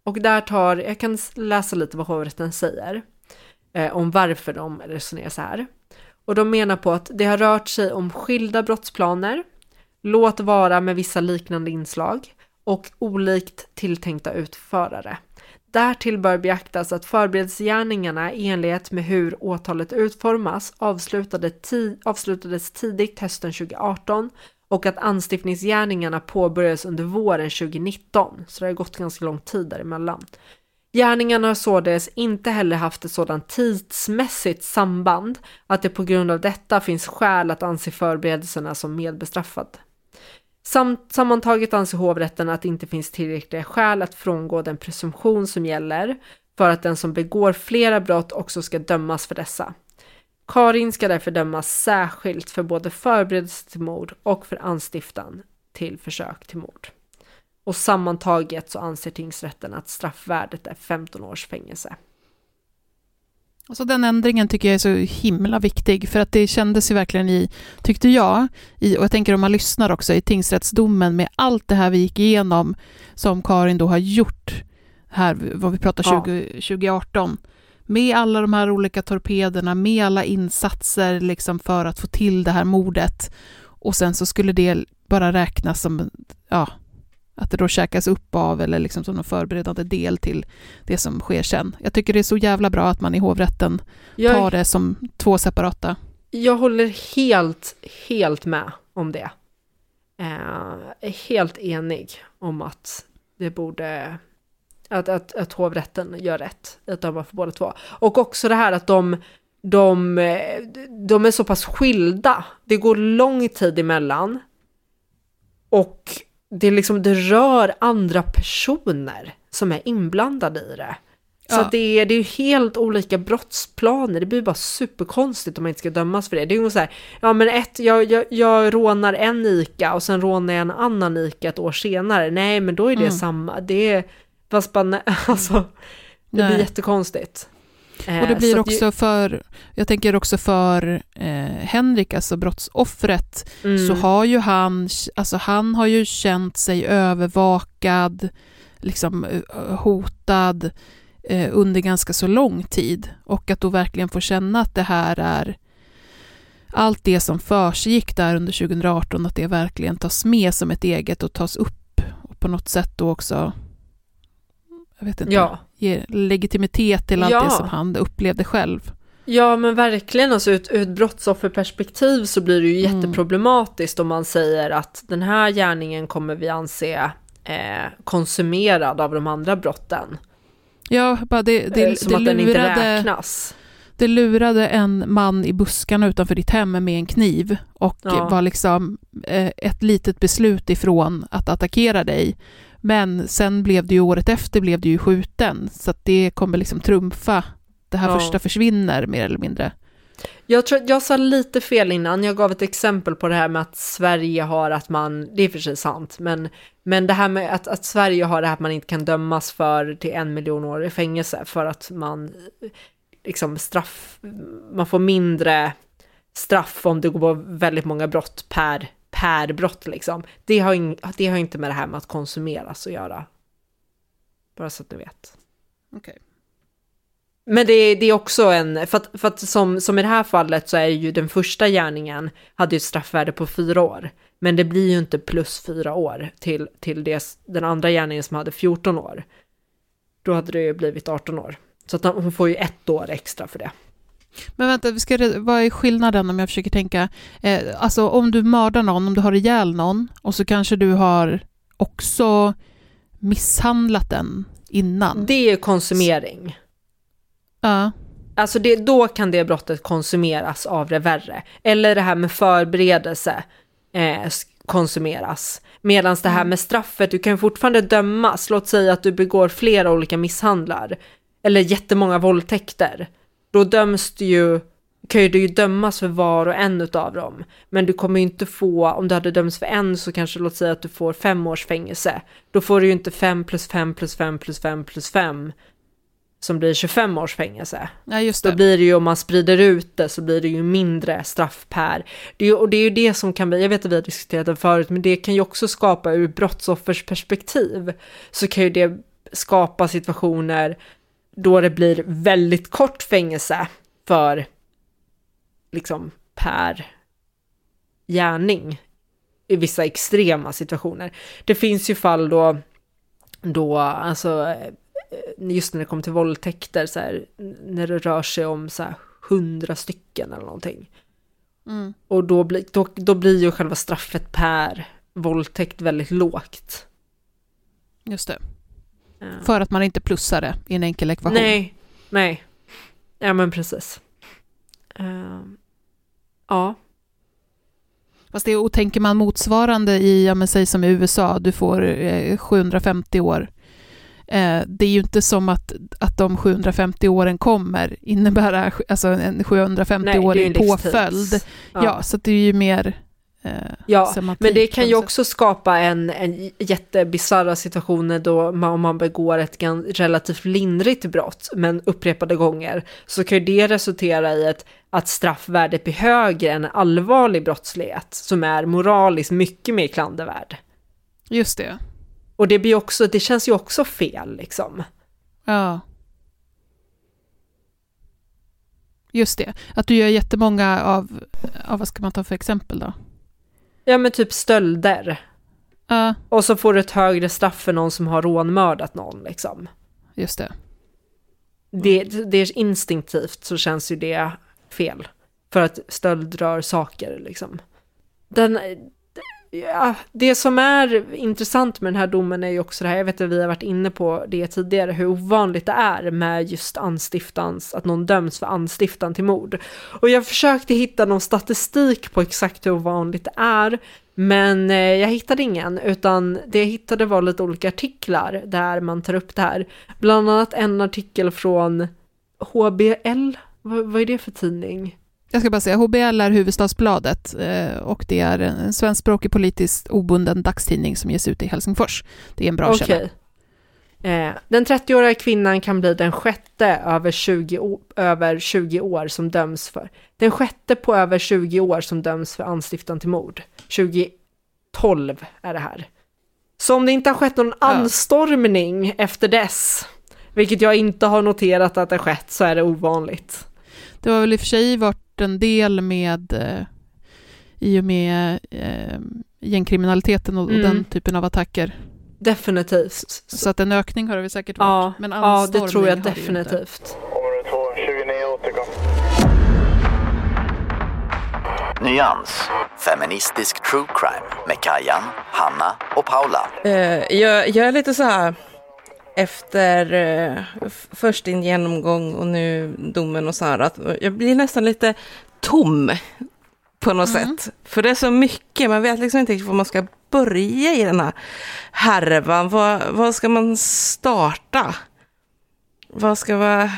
Och där tar, jag kan läsa lite vad hovrätten säger eh, om varför de resonerar så här. Och de menar på att det har rört sig om skilda brottsplaner, låt vara med vissa liknande inslag och olikt tilltänkta utförare. Därtill bör beaktas att förberedelsegärningarna i enlighet med hur åtalet utformas avslutade ti avslutades tidigt hösten 2018 och att anstiftningsgärningarna påbörjades under våren 2019, så det har gått ganska lång tid däremellan. Gärningarna har således inte heller haft ett sådant tidsmässigt samband att det på grund av detta finns skäl att anse förberedelserna som medbestraffade. Samt, sammantaget anser hovrätten att det inte finns tillräckliga skäl att frångå den presumtion som gäller för att den som begår flera brott också ska dömas för dessa. Karin ska därför dömas särskilt för både förberedelse till mord och för anstiftan till försök till mord. Och sammantaget så anser tingsrätten att straffvärdet är 15 års fängelse. Alltså den ändringen tycker jag är så himla viktig, för att det kändes ju verkligen i, tyckte jag, i, och jag tänker om man lyssnar också, i tingsrättsdomen med allt det här vi gick igenom som Karin då har gjort, här vad vi pratar 20, ja. 2018, med alla de här olika torpederna, med alla insatser liksom för att få till det här mordet, och sen så skulle det bara räknas som, ja, att det då käkas upp av eller liksom som en förberedande del till det som sker sen. Jag tycker det är så jävla bra att man i hovrätten jag, tar det som två separata. Jag håller helt, helt med om det. Eh, helt enig om att det borde att, att, att hovrätten gör rätt att döma för båda två. Och också det här att de, de, de är så pass skilda. Det går lång tid emellan. Och det, liksom, det rör andra personer som är inblandade i det. Så ja. det, är, det är helt olika brottsplaner, det blir bara superkonstigt om man inte ska dömas för det. Det är ju så här, ja men ett, jag, jag, jag rånar en ICA och sen rånar jag en annan ICA ett år senare. Nej men då är det mm. samma, det är, fast bara, *laughs* alltså, det Nej. blir jättekonstigt. Eh, och det blir också för, jag tänker också för eh, Henrik, alltså brottsoffret, mm. så har ju han, alltså han har ju känt sig övervakad, liksom eh, hotad eh, under ganska så lång tid. Och att då verkligen få känna att det här är allt det som försiggick där under 2018, att det verkligen tas med som ett eget och tas upp och på något sätt då också jag vet inte, ja. Ger legitimitet till allt ja. det som han upplevde själv. Ja men verkligen, alltså ur, ur ett brottsofferperspektiv så blir det ju mm. jätteproblematiskt om man säger att den här gärningen kommer vi anse eh, konsumerad av de andra brotten. Ja, bara det, det, eh, Som det att lurade, den inte räknas. Det lurade en man i buskarna utanför ditt hem med en kniv och ja. var liksom eh, ett litet beslut ifrån att attackera dig. Men sen blev det ju året efter blev det ju skjuten, så att det kommer liksom trumfa. Det här ja. första försvinner mer eller mindre. Jag tror jag sa lite fel innan, jag gav ett exempel på det här med att Sverige har att man, det är för sig sant, men, men det här med att, att Sverige har det här att man inte kan dömas för till en miljon år i fängelse för att man liksom straff, man får mindre straff om det går på väldigt många brott per per brott liksom. Det har, in, det har inte med det här med att konsumeras att göra. Bara så att du vet. Okej. Men det, det är också en, för att, för att som, som i det här fallet så är ju den första gärningen hade ju ett straffvärde på fyra år. Men det blir ju inte plus fyra år till, till det, den andra gärningen som hade 14 år. Då hade det ju blivit 18 år. Så att hon får ju ett år extra för det. Men vänta, vi ska, vad är skillnaden om jag försöker tänka? Eh, alltså om du mördar någon, om du har ihjäl någon och så kanske du har också misshandlat den innan. Det är konsumering. Ja. Alltså det, då kan det brottet konsumeras av det värre. Eller det här med förberedelse eh, konsumeras. Medan det här med straffet, du kan fortfarande dömas. Låt säga att du begår flera olika misshandlar. Eller jättemånga våldtäkter. Då döms du ju, kan ju du ju dömas för var och en utav dem. Men du kommer ju inte få, om du hade dömts för en så kanske låt säga att du får fem års fängelse. Då får du ju inte fem plus fem plus fem plus fem plus fem som blir 25 års fängelse. Ja, just Då det. blir det ju, om man sprider ut det, så blir det ju mindre straff per. Det är, och det är ju det som kan bli, jag vet att vi har diskuterat det förut, men det kan ju också skapa ur brottsoffers perspektiv, så kan ju det skapa situationer då det blir väldigt kort fängelse för, liksom, per gärning i vissa extrema situationer. Det finns ju fall då, då alltså eh, just när det kommer till våldtäkter, så här, när det rör sig om så här hundra stycken eller någonting. Mm. Och då, blir då, då blir ju själva straffet per våldtäkt väldigt lågt. Just det. För att man inte plussar det i en enkel ekvation. Nej, nej. Ja men precis. Ehm, ja. Fast det och tänker man motsvarande i, ja men säg som i USA, du får eh, 750 år. Eh, det är ju inte som att, att de 750 åren kommer innebära alltså en Nej, det 750-årig är ju en livstids. påföljd. Ja. Ja. så det är ju mer Ja, semantik men det kan ju också skapa en, en jättebisarra situationer då man, om man begår ett relativt lindrigt brott, men upprepade gånger, så kan ju det resultera i ett, att straffvärdet blir högre än en allvarlig brottslighet, som är moraliskt mycket mer klandervärd. Just det. Och det blir också, det känns ju också fel liksom. Ja. Just det. Att du gör jättemånga av, av vad ska man ta för exempel då? Ja men typ stölder. Ja, Och så får du ett högre straff för någon som har rånmördat någon liksom. just det. det, det är instinktivt så känns ju det fel. För att stöld rör saker liksom. Den, ja, det som är intressant med den här domen är ju också det här, jag vet att vi har varit inne på det tidigare, hur ovanligt det är med just anstiftans, att någon döms för anstiftan till mord. Och jag försökte hitta någon statistik på exakt hur ovanligt det är, men eh, jag hittade ingen, utan det jag hittade var lite olika artiklar där man tar upp det här. Bland annat en artikel från HBL, vad, vad är det för tidning? Jag ska bara säga, HBL är Huvudstadsbladet eh, och det är en svenskspråkig politiskt obunden dagstidning som ges ut i Helsingfors. Det är en bra källa. Okej. Eh, den 30-åriga kvinnan kan bli den sjätte över 20, o- över 20 år som döms för. Den sjätte på över 20 år som döms för anstiftan till mord. 2012 är det här. Så om det inte har skett någon anstormning efter dess, vilket jag inte har noterat att det skett, så är det ovanligt. Det har väl i och för sig varit en del med eh, i och med eh, gängkriminaliteten och, Mm. den typen av attacker. Definitivt. Så att en ökning har det väl säkert varit. Ja, men ja det tror jag definitivt. Nyans, feministisk true crime med Kajan, Hanna och Paula. Eh, jag, jag är lite så här, efter eh, först din genomgång och nu domen och så här, att jag blir nästan lite tom på något sätt. För det är så mycket, man vet liksom inte riktigt var man ska börja i den här härvan. Vad, vad ska man starta? Vad ska vara...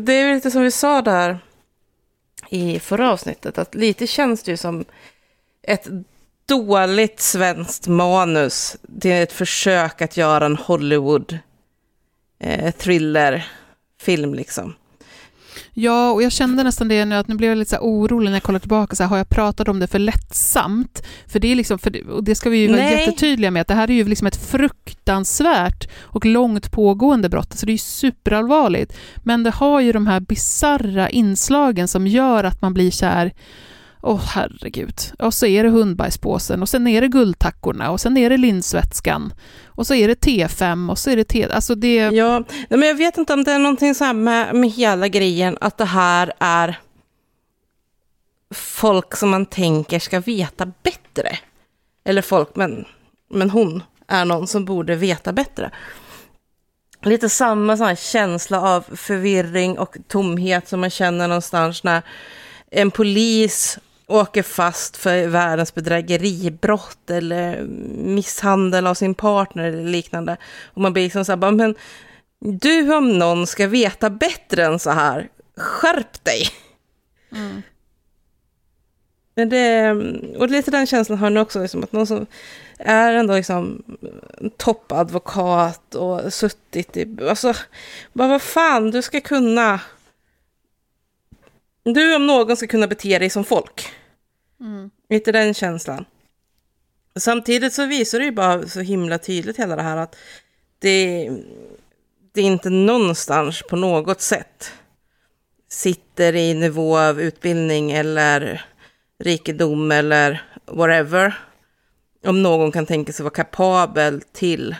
Det är ju lite som vi sa där i förra avsnittet, att lite känns det ju som ett dåligt svenskt manus till ett försök att göra en Hollywood eh, thriller-film liksom. Ja, och jag kände nästan det nu, att nu blev jag lite så orolig när jag kollar tillbaka, så här, har jag pratat om det för lättsamt? För det är liksom, för det, och det ska vi ju vara Nej. jättetydliga med, att det här är ju liksom ett fruktansvärt och långt pågående brott, så det är ju superallvarligt. Men det har ju de här bizarra inslagen som gör att man blir kär, Åh herregud. Och så är det hundbajspåsen och sen är det guldtackorna och sen är det linsvätskan och så är det T5 och så är det T... Alltså det... Ja, men jag vet inte om det är någonting så här med, med hela grejen, att det här är folk som man tänker ska veta bättre. Eller folk, men, men hon är någon som borde veta bättre. Lite samma sån här känsla av förvirring och tomhet som man känner någonstans när en polis åker fast för världens bedrägeribrott eller misshandel av sin partner eller liknande. Och man blir liksom så här, bara, men du om någon ska veta bättre än så här. Skärp dig! Mm. Men det, och lite den känslan har nu också, liksom, att någon som är ändå liksom toppadvokat och suttit i, alltså, bara vad fan, du ska kunna, du om någon ska kunna bete dig som folk. Mm. Lite den känslan. Samtidigt så visar det ju bara så himla tydligt hela det här att det, det är inte någonstans på något sätt sitter i nivå av utbildning eller rikedom eller whatever. Om någon kan tänka sig vara kapabel till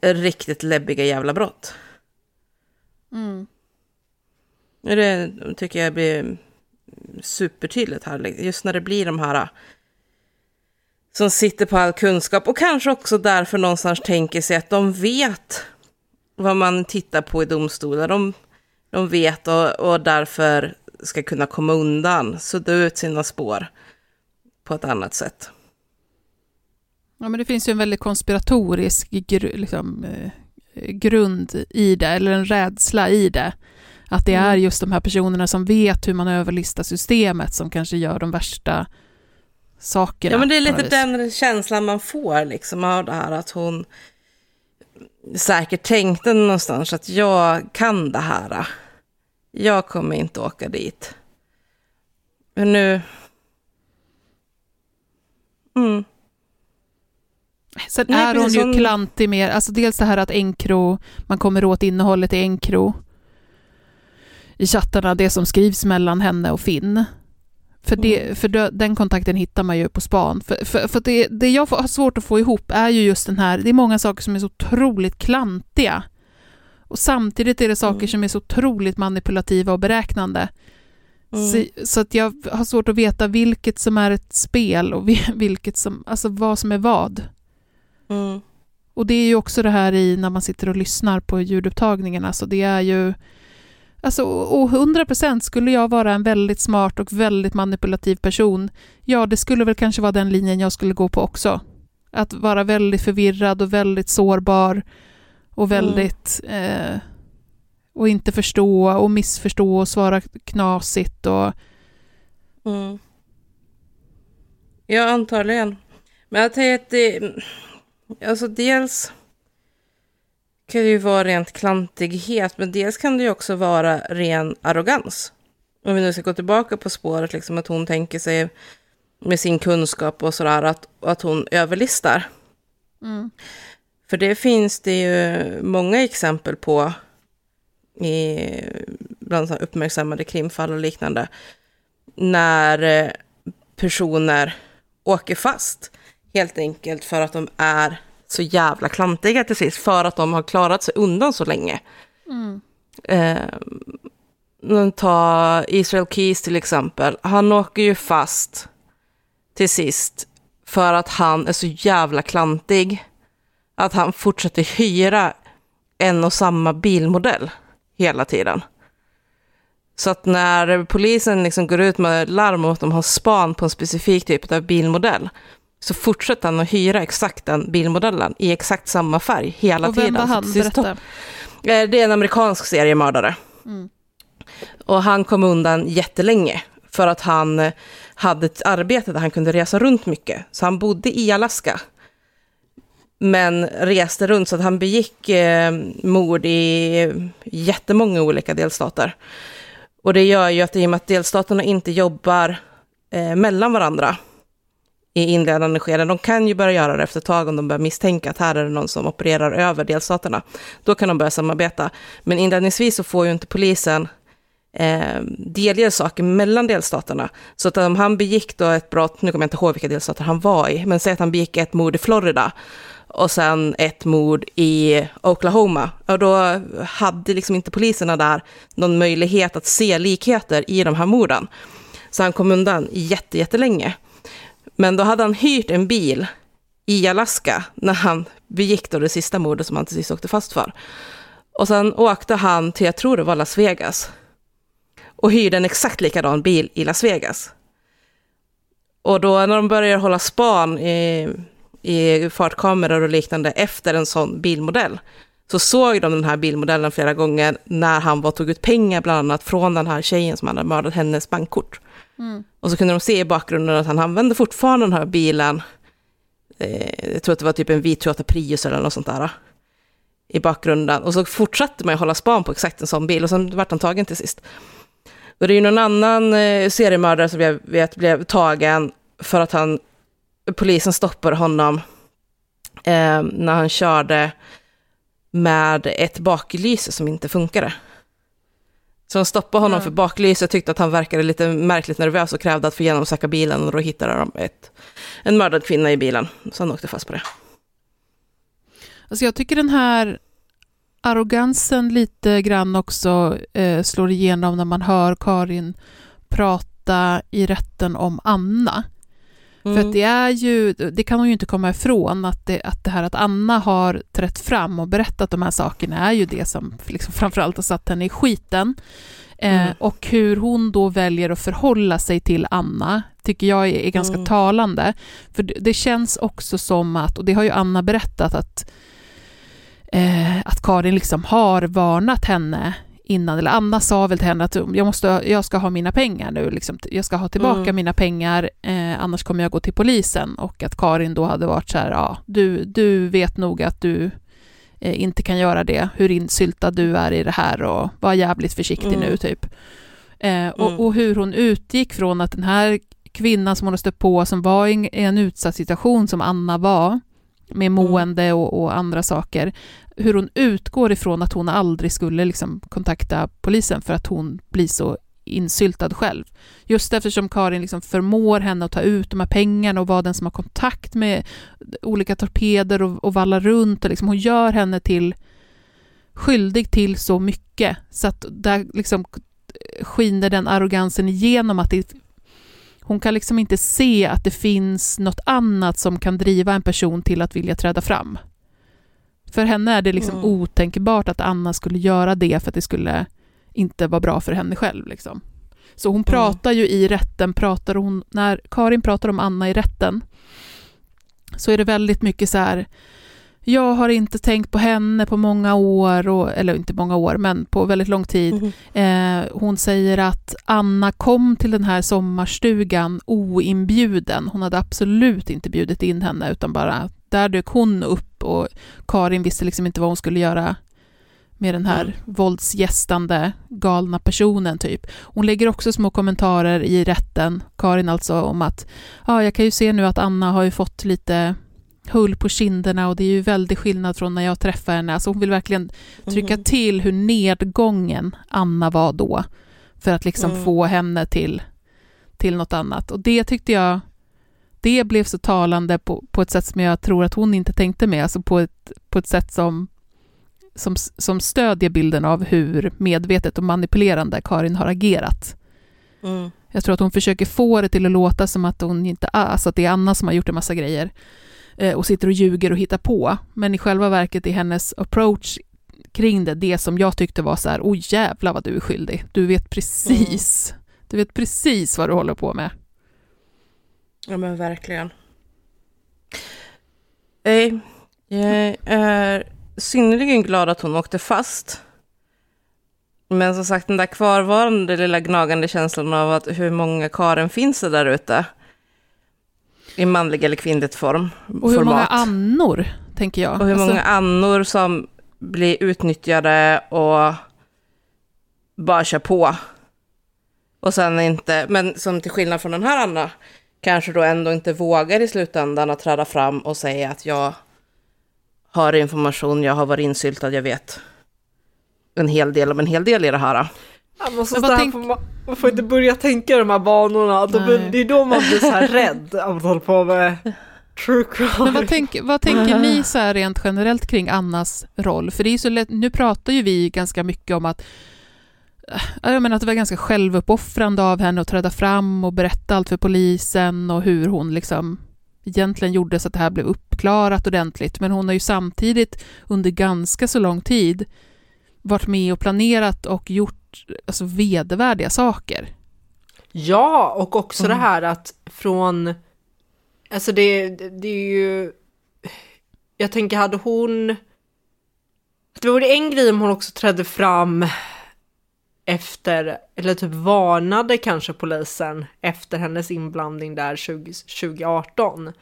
riktigt läbbiga jävla brott. Mm. Det tycker jag blir supertydligt här. Liksom, just när det blir de här äh, som sitter på all kunskap och kanske också därför någonstans tänker sig att de vet vad man tittar på i domstolar. De, de vet och, och därför ska kunna komma undan, sudda ut sina spår på ett annat sätt. Ja, men det finns ju en väldigt konspiratorisk gr liksom, eh, grund i det, eller en rädsla i det. Att det Mm. är just de här personerna som vet hur man överlistar systemet som kanske gör de värsta sakerna. Ja, men det är lite den känslan man får liksom av det här att hon säkert tänkte någonstans att jag kan det här. Jag kommer inte åka dit. Men nu... Mm. Sen är hon ju hon- klantig mer, alltså dels det här att Encro, man kommer åt innehållet i Encro i chattarna, det som skrivs mellan henne och Finn. För, det, Mm. för den kontakten hittar man ju på span. För, för, för det, det jag har svårt att få ihop är ju just den här, det är många saker som är så otroligt klantiga. Och samtidigt är det saker Mm. som är så otroligt manipulativa och beräknande. Mm. Så, så att jag har svårt att veta vilket som är ett spel och vi- *laughs* vilket som, alltså vad som är vad. Mm. Och det är ju också det här i när man sitter och lyssnar på ljudupptagningarna, alltså det är ju Alltså, och 100% skulle jag vara en väldigt smart och väldigt manipulativ person, ja, det skulle väl kanske vara den linjen jag skulle gå på också. Att vara väldigt förvirrad och väldigt sårbar och väldigt... Eh, och inte förstå och missförstå och svara knasigt och... Mm. Ja, antagligen. Men jag tänker att det... Alltså dels kan det ju vara rent klantighet, men dels kan det ju också vara ren arrogans. Om vi nu ska gå tillbaka på spåret, liksom att hon tänker sig med sin kunskap och sådär, att, att hon överlistar. Mm. För det finns det ju många exempel på i bland här uppmärksammade krimfall och liknande. När eh, personer åker fast helt enkelt för att de är så jävla klantiga till sist, för att de har klarat sig undan så länge. Mm. Eh, ta Israel Keys till exempel. Han åker ju fast till sist för att han är så jävla klantig att han fortsätter hyra en och samma bilmodell hela tiden. Så att när polisen liksom går ut med larm om att de har span på en specifik typ av bilmodell så fortsätter han att hyra exakt den bilmodellen i exakt samma färg hela Och vem tiden. var Så han? Berätta. Eh, Det är en amerikansk seriemördare. Mm. Och han kom undan jättelänge för att han hade ett arbete där han kunde resa runt mycket. Så han bodde i Alaska. Men reste runt så att han begick eh, mord i jättemånga olika delstater. Och det gör ju att i och med att delstaterna inte jobbar eh, mellan varandra i inledande skeden, de kan ju börja göra det efter ett tag om de börjar misstänka att här är det någon som opererar över delstaterna. Då kan de börja samarbeta. Men inledningsvis så får ju inte polisen eh, delger saker mellan delstaterna. Så att om han begick då ett brott, nu kommer jag inte ihåg vilka delstater han var i, men säg att han begick ett mord i Florida och sen ett mord i Oklahoma. Och då hade liksom inte poliserna där någon möjlighet att se likheter i de här morden. Så han kom undan jätte, jättelänge. Men då hade han hyrt en bil i Alaska när han begick då det sista mordet som han till sist åkte fast för. Och sen åkte han till, jag tror det var Las Vegas, och hyrde en exakt likadan bil i Las Vegas. Och då när de började hålla span i, i fartkameror och liknande efter en sån bilmodell, så såg de den här bilmodellen flera gånger när han var tog ut pengar bland annat från den här tjejen som hade mördat hennes bankkort. Mm. Och så kunde de se i bakgrunden att han använde fortfarande den här bilen, eh, jag tror att det var typ en vit Toyota Prius eller något sånt där, i bakgrunden. Och så fortsatte man hålla span på exakt en sån bil och sen vart han tagen till sist. Och det är ju någon annan eh, seriemördare som jag vet blev tagen för att han, polisen stoppade honom eh, när han körde med ett baklyse som inte funkade. Så de stoppade honom Ja. för baklyse och tyckte att han verkade lite märkligt nervös och krävde att få genomsöka bilen och då hittade de ett, en mördad kvinna i bilen. Så han åkte fast på det. Alltså jag tycker den här arrogansen lite grann också eh, slår igenom när man hör Karin prata i rätten om Anna. För att det är ju, det kan hon ju inte komma ifrån, att det, att det här att Anna har trätt fram och berättat de här sakerna är ju det som liksom framförallt har satt henne i skiten. Eh, Mm. Och hur hon då väljer att förhålla sig till Anna tycker jag är, är ganska Mm. talande. För det, det känns också som att, och det har ju Anna berättat, att, eh, att Karin liksom har varnat henne innan, eller Anna sa väl till henne att jag, måste, jag ska ha mina pengar nu, liksom, jag ska ha tillbaka Mm. mina pengar, eh, annars kommer jag gå till polisen. Och att Karin då hade varit så här, ja, du, du vet nog att du eh, inte kan göra det, hur insyltad du är i det här och var jävligt försiktig Mm. nu, typ. Eh, och, Mm. och hur hon utgick från att den här kvinnan som hon har stött på, som var i en, i en utsatt situation som Anna var, med mående och, och andra saker, hur hon utgår ifrån att hon aldrig skulle liksom kontakta polisen för att hon blir så insyltad själv. Just eftersom Karin liksom förmår henne att ta ut de här pengarna och vara den som har kontakt med olika torpeder och, och vallar runt. Och liksom hon gör henne till skyldig till så mycket så att där liksom skiner den arrogansen igenom att det, hon kan liksom inte se att det finns något annat som kan driva en person till att vilja träda fram. För henne är det liksom Mm. otänkbart att Anna skulle göra det för att det skulle inte vara bra för henne själv. Liksom. Så hon pratar ju i rätten, pratar hon, när Karin pratar om Anna i rätten, så är det väldigt mycket så här, jag har inte tänkt på henne på många år, och, eller inte många år, men på väldigt lång tid. Mhm. Eh, hon säger att Anna kom till den här sommarstugan oinbjuden. Hon hade absolut inte bjudit in henne, utan bara där dök hon upp och Karin visste liksom inte vad hon skulle göra med den här våldsgästande galna personen typ. Hon lägger också små kommentarer i rätten, Karin alltså, om att ja, jag kan ju se nu att Anna har ju fått lite hull på kinderna och det är ju väldigt skillnad från när jag träffade henne. Alltså hon vill verkligen trycka Mhm. till hur nedgången Anna var då för att liksom Mm. få henne till, till något annat. Och det tyckte jag, det blev så talande på, på ett sätt som jag tror att hon inte tänkte med, alltså på ett, på ett sätt som, som, som stödjer bilden av hur medvetet och manipulerande Karin har agerat. Mm. Jag tror att hon försöker få det till att låta som att, hon inte, alltså att det är Anna som har gjort en massa grejer eh, och sitter och ljuger och hittar på. Men i själva verket är hennes approach kring det det som jag tyckte var så här, oj jävla vad du är skyldig. Du vet precis, du vet precis vad du håller på med. Ja men verkligen. Nej, jag är synnerligen glad att hon åkte fast. Men som sagt, den där kvarvarande lilla gnagande känslan av att hur många Karen finns det där ute? I manlig eller kvinnligt form. Och hur många format. annor, tänker jag. Och hur många Alltså, annor som blir utnyttjade och bara kör på. Och sen inte, men som till skillnad från den här Anna, kanske då ändå inte vågar i slutändan att träda fram och säga att jag har information, jag har varit insyltad, jag vet en hel del om en hel del i det här. Jag måste tänk- man, man får inte börja tänka de här banorna. Blir, det är då man blir så här rädd av att hålla på med true crime. Men vad, tänk, vad tänker ni så här rent generellt kring Annas roll? För det är så lätt, nu pratar ju vi ganska mycket om att jag menar att det var ganska självuppoffrande av henne att träda fram och berätta allt för polisen och hur hon liksom egentligen gjorde så att det här blev uppklarat ordentligt. Men hon har ju samtidigt under ganska så lång tid varit med och planerat och gjort alltså, vedervärdiga saker. Ja, och också Mm. det här att från... Alltså det, det är ju... Jag tänker, hade hon... Det vore en grej om hon också trädde fram efter, eller typ varnade kanske polisen efter hennes inblandning där 20, 2018.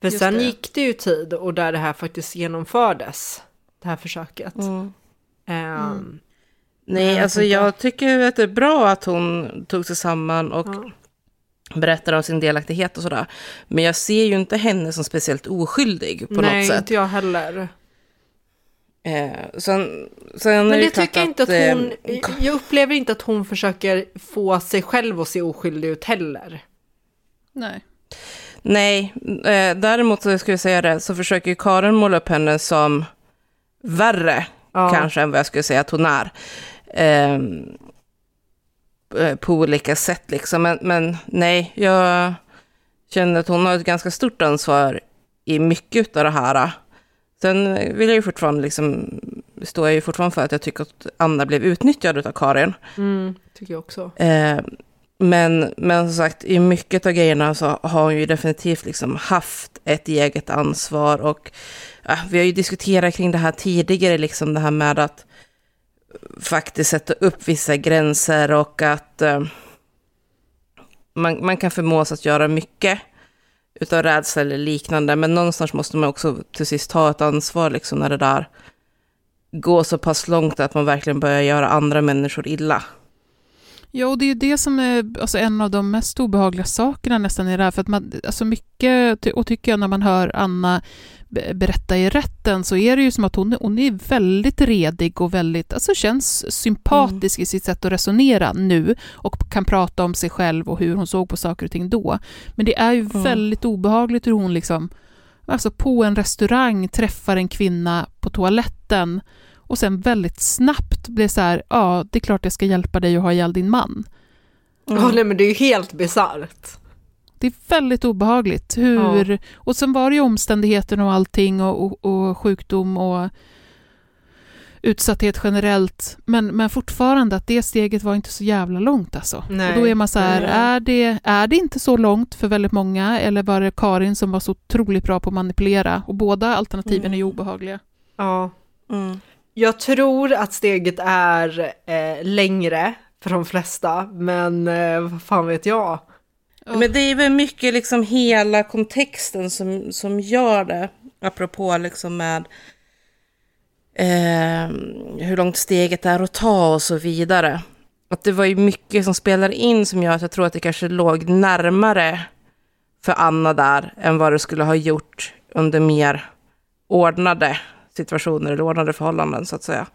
För Just sen det. gick det ju tid och där det här faktiskt genomfördes, det här försöket. Ehm, Nej, jag alltså tänker- jag tycker att det är bra att hon tog sig samman och Ja. berättade om sin delaktighet och sådär. Men jag ser ju inte henne som speciellt oskyldig på Nej, något sätt. inte jag heller. Eh, sen, sen Men det klart tycker jag inte att eh, hon, jag upplever inte att hon försöker få sig själv att se oskyldig ut heller. Nej. Nej, eh, däremot så skulle jag säga det, så försöker ju Karin måla upp henne som värre, Ja. kanske, än vad jag skulle säga att hon är. Ehm, eh, på olika sätt liksom, men, men nej, jag känner att hon har ett ganska stort ansvar i mycket av det här. Sen vill jag ju fortfarande liksom, står jag ju fortfarande för att jag tycker att Anna blev utnyttjad av Karin. Mm, tycker jag också. Eh, men, men som sagt, i mycket av grejerna så har hon ju definitivt liksom haft ett eget ansvar. Och ja, vi har ju diskuterat kring det här tidigare, liksom det här med att faktiskt sätta upp vissa gränser och att eh, man, man kan förmås att göra mycket utav rädsla eller liknande. Men någonstans måste man också till sist ta ett ansvar liksom när det där går så pass långt att man verkligen börjar göra andra människor illa. Ja, och det är ju det som är alltså, en av de mest obehagliga sakerna nästan i det här. För att man, alltså mycket, och tycker jag när man hör Anna be- berätta i rätten, så är det ju som att hon, hon är väldigt redig och väldigt, alltså känns sympatisk i sitt sätt att resonera nu och kan prata om sig själv och hur hon såg på saker och ting då. Men det är ju väldigt obehagligt hur hon liksom, alltså på en restaurang träffar en kvinna på toaletten och sen väldigt snabbt blir så här, ja, det är klart jag ska hjälpa dig att ha ihjäl din man. Ja, nej men det är ju helt bisarrt. Det är väldigt obehagligt. Hur, Och sen var det ju omständigheterna och allting och, och, och sjukdom och utsatthet generellt. Men, men fortfarande att det steget var inte så jävla långt alltså. Nej. Och då är man så här, är det, är det inte så långt för väldigt många? Eller var det Karin som var så otroligt bra på att manipulera? Och båda alternativen är ju obehagliga. Ja. Mm. Jag tror att steget är eh, längre för de flesta, men eh, vad fan vet jag? Men det är väl mycket liksom hela kontexten som, som gör det. Apropå liksom med eh, hur långt steget är att ta och så vidare. Att det var ju mycket som spelar in som gör att jag tror att det kanske låg närmare för Anna där än vad det skulle ha gjort under mer ordnade situationer eller ordnade förhållanden så att säga.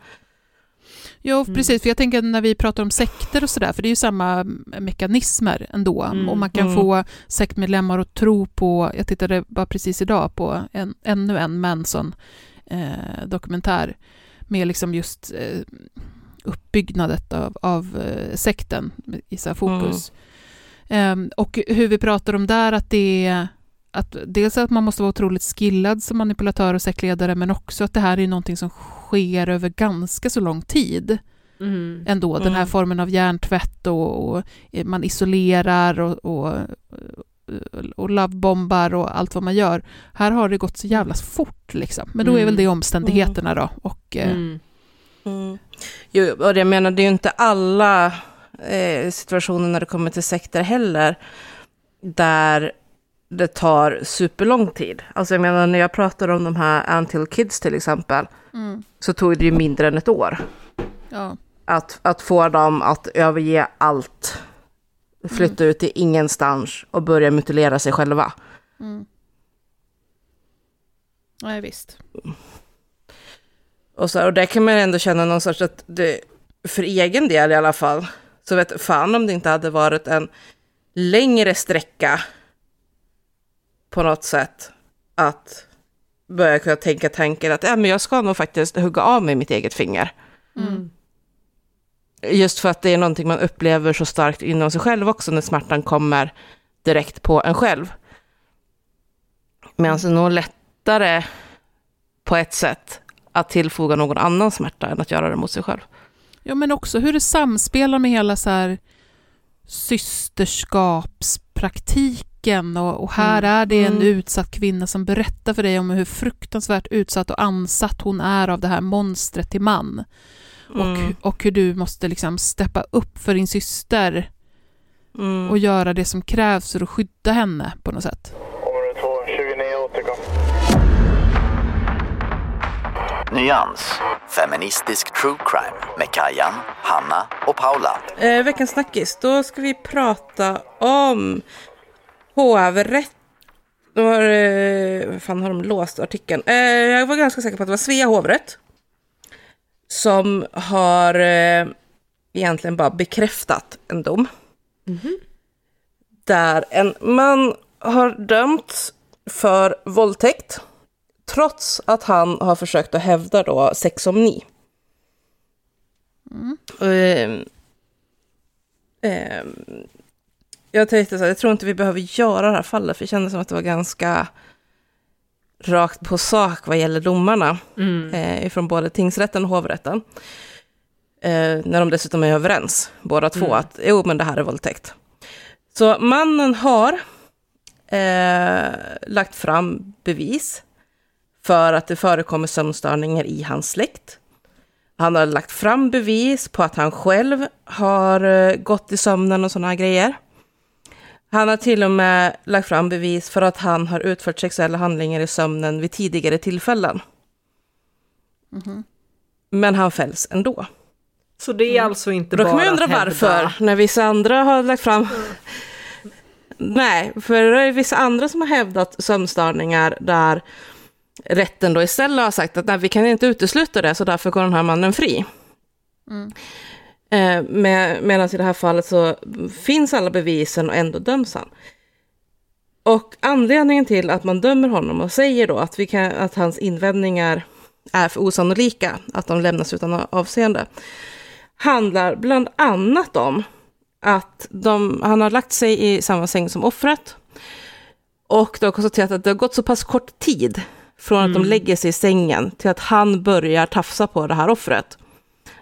Ja, precis. För jag tänker när vi pratar om sekter och sådär, för det är ju samma mekanismer ändå. Mm, Och man kan mm. få sektmedlemmar att tro på, jag tittade bara precis idag på en, ännu en Manson-dokumentär med liksom just eh, uppbyggnadet av, av eh, sekten i så här fokus. Ehm, och hur vi pratar om där att det är att dels att man måste vara otroligt skillad som manipulatör och sektledare, men också att det här är någonting som sker över ganska så lång tid Mm. ändå. Den här Mm. formen av hjärntvätt och, och man isolerar och, och, och lovebombar och allt vad man gör. Här har det gått så jävla fort liksom. Men då är Mm. väl det omständigheterna då. Och, eh, Mm. Mm. Jo, och jag menar, det är ju inte alla eh, situationer när det kommer till sekter heller, där det tar superlång tid. Alltså jag menar när jag pratar om de här Until Kids till exempel, Mm. så tog det ju mindre än ett år. Ja. Att, att få dem att överge allt, flytta ut till ingenstans och börja mutilera sig själva. Mm. Nej, visst. Och, så, här, och där kan man ändå känna någon sorts att det, för egen del i alla fall, så vet fan om det inte hade varit en längre sträcka på något sätt att börja kunna tänka tanken att ja, men jag ska nog faktiskt hugga av mig mitt eget finger. Mm. Just för att det är någonting man upplever så starkt inom sig själv också när smärtan kommer direkt på en själv. Men är nog lättare på ett sätt att tillfoga någon annan smärta än att göra det mot sig själv. Ja, men också hur det samspelar med hela så här systerskapspraktiken och, och här Mm. är det en Mm. utsatt kvinna som berättar för dig om hur fruktansvärt utsatt och ansatt hon är av det här monstret till man. Och, Mm. och hur du måste liksom steppa upp för din syster Mm. och göra det som krävs för att skydda henne på något sätt. Område 2, 29 återkom. Nyans. Feministisk true crime med Kajan, Hanna och Paula. Eh, veckans snackis, då ska vi prata om hovrätt. Då har, eh, vad fan har de låst artikeln? Eh, jag var ganska säker på att det var Svea hovrätt. Som har eh, egentligen bara bekräftat en dom. Där en man har dömts för våldtäkt. Trots att han har försökt att hävda då sexomni. Eh, eh, jag tänkte så här, jag tror inte vi behöver göra det här fallet, för det kändes som att det var ganska rakt på sak vad gäller domarna. Mm. Eh, från både tingsrätten och hovrätten. Eh, när de dessutom är överens, båda två, Mm. att jo, men det här är våldtäkt. Så mannen har eh, lagt fram bevis för att det förekommer sömnstörningar i hans släkt. Han har lagt fram bevis på att han själv har eh, gått i sömnen och sådana grejer. Han har till och med lagt fram bevis för att han har utfört sexuella handlingar i sömnen vid tidigare tillfällen. Men han fälls ändå. Så det är alltså inte Då bara kan man undra varför, när vissa andra har lagt fram... Nej, för det är vissa andra som har hävdat sömnstörningar där rätten då istället har sagt att nej, vi kan inte utesluta det, så därför går den här mannen fri. Eh, med, Medan i det här fallet så finns alla bevisen och ändå döms han. Och anledningen till att man dömer honom och säger då att, kan, att hans invändningar är för osannolika, att de lämnas utan avseende, handlar bland annat om att de, han har lagt sig i samma säng som offret. Och har konstaterat att det har gått så pass kort tid från att de lägger sig i sängen till att han börjar tafsa på det här offret.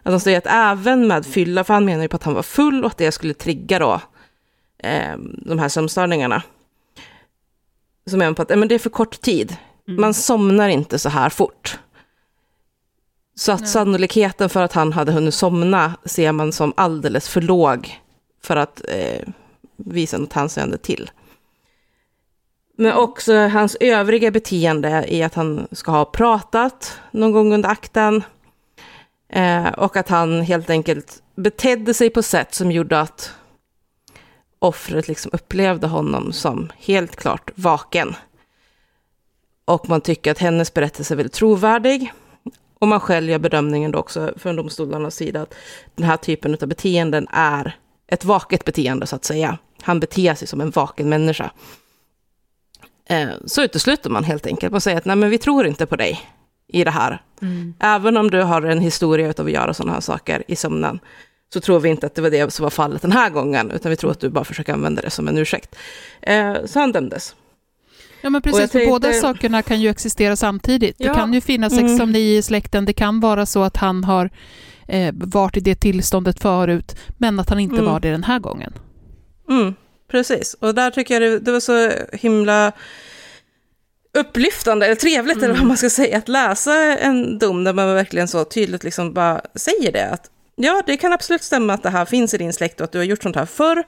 Att de säger att även med fylla, för han menar ju på att han var full och att det skulle trigga då eh, de här sömnstörningarna. Så menar på att eh, men det är för kort tid. Man somnar inte så här fort. Så att sannolikheten för att han hade hunnit somna ser man som alldeles för låg för att eh, visa något hänseende till. Men också hans övriga beteende i att han ska ha pratat någon gång under akten. Eh, och att han helt enkelt betedde sig på sätt som gjorde att offret liksom upplevde honom som helt klart vaken. Och man tycker att hennes berättelse är väldigt trovärdig. Och man själv gör bedömningen då också från domstolarnas sida att den här typen av beteenden är ett vaket beteende så att säga. Han beter sig som en vaken människa. Eh, så utesluter man helt enkelt. Man säger att nej men vi tror inte på dig i det här. Även om du har en historia av att göra sådana här saker i sömnen, så tror vi inte att det var det som var fallet den här gången, utan vi tror att du bara försöker använda det som en ursäkt. Eh, så han dömdes. Ja men precis, för båda tänkte- sakerna kan ju existera samtidigt. Ja. Det kan ju finnas Mm. sexsomni i släkten, det kan vara så att han har eh, varit i det tillståndet förut, men att han inte Mm. var det den här gången. Mm, precis, och där tycker jag det, det var så himla upplyftande, eller trevligt eller vad man ska säga, att läsa en dom där man verkligen så tydligt liksom bara säger det. Att ja, det kan absolut stämma att det här finns i din släkt och att du har gjort sånt här förr.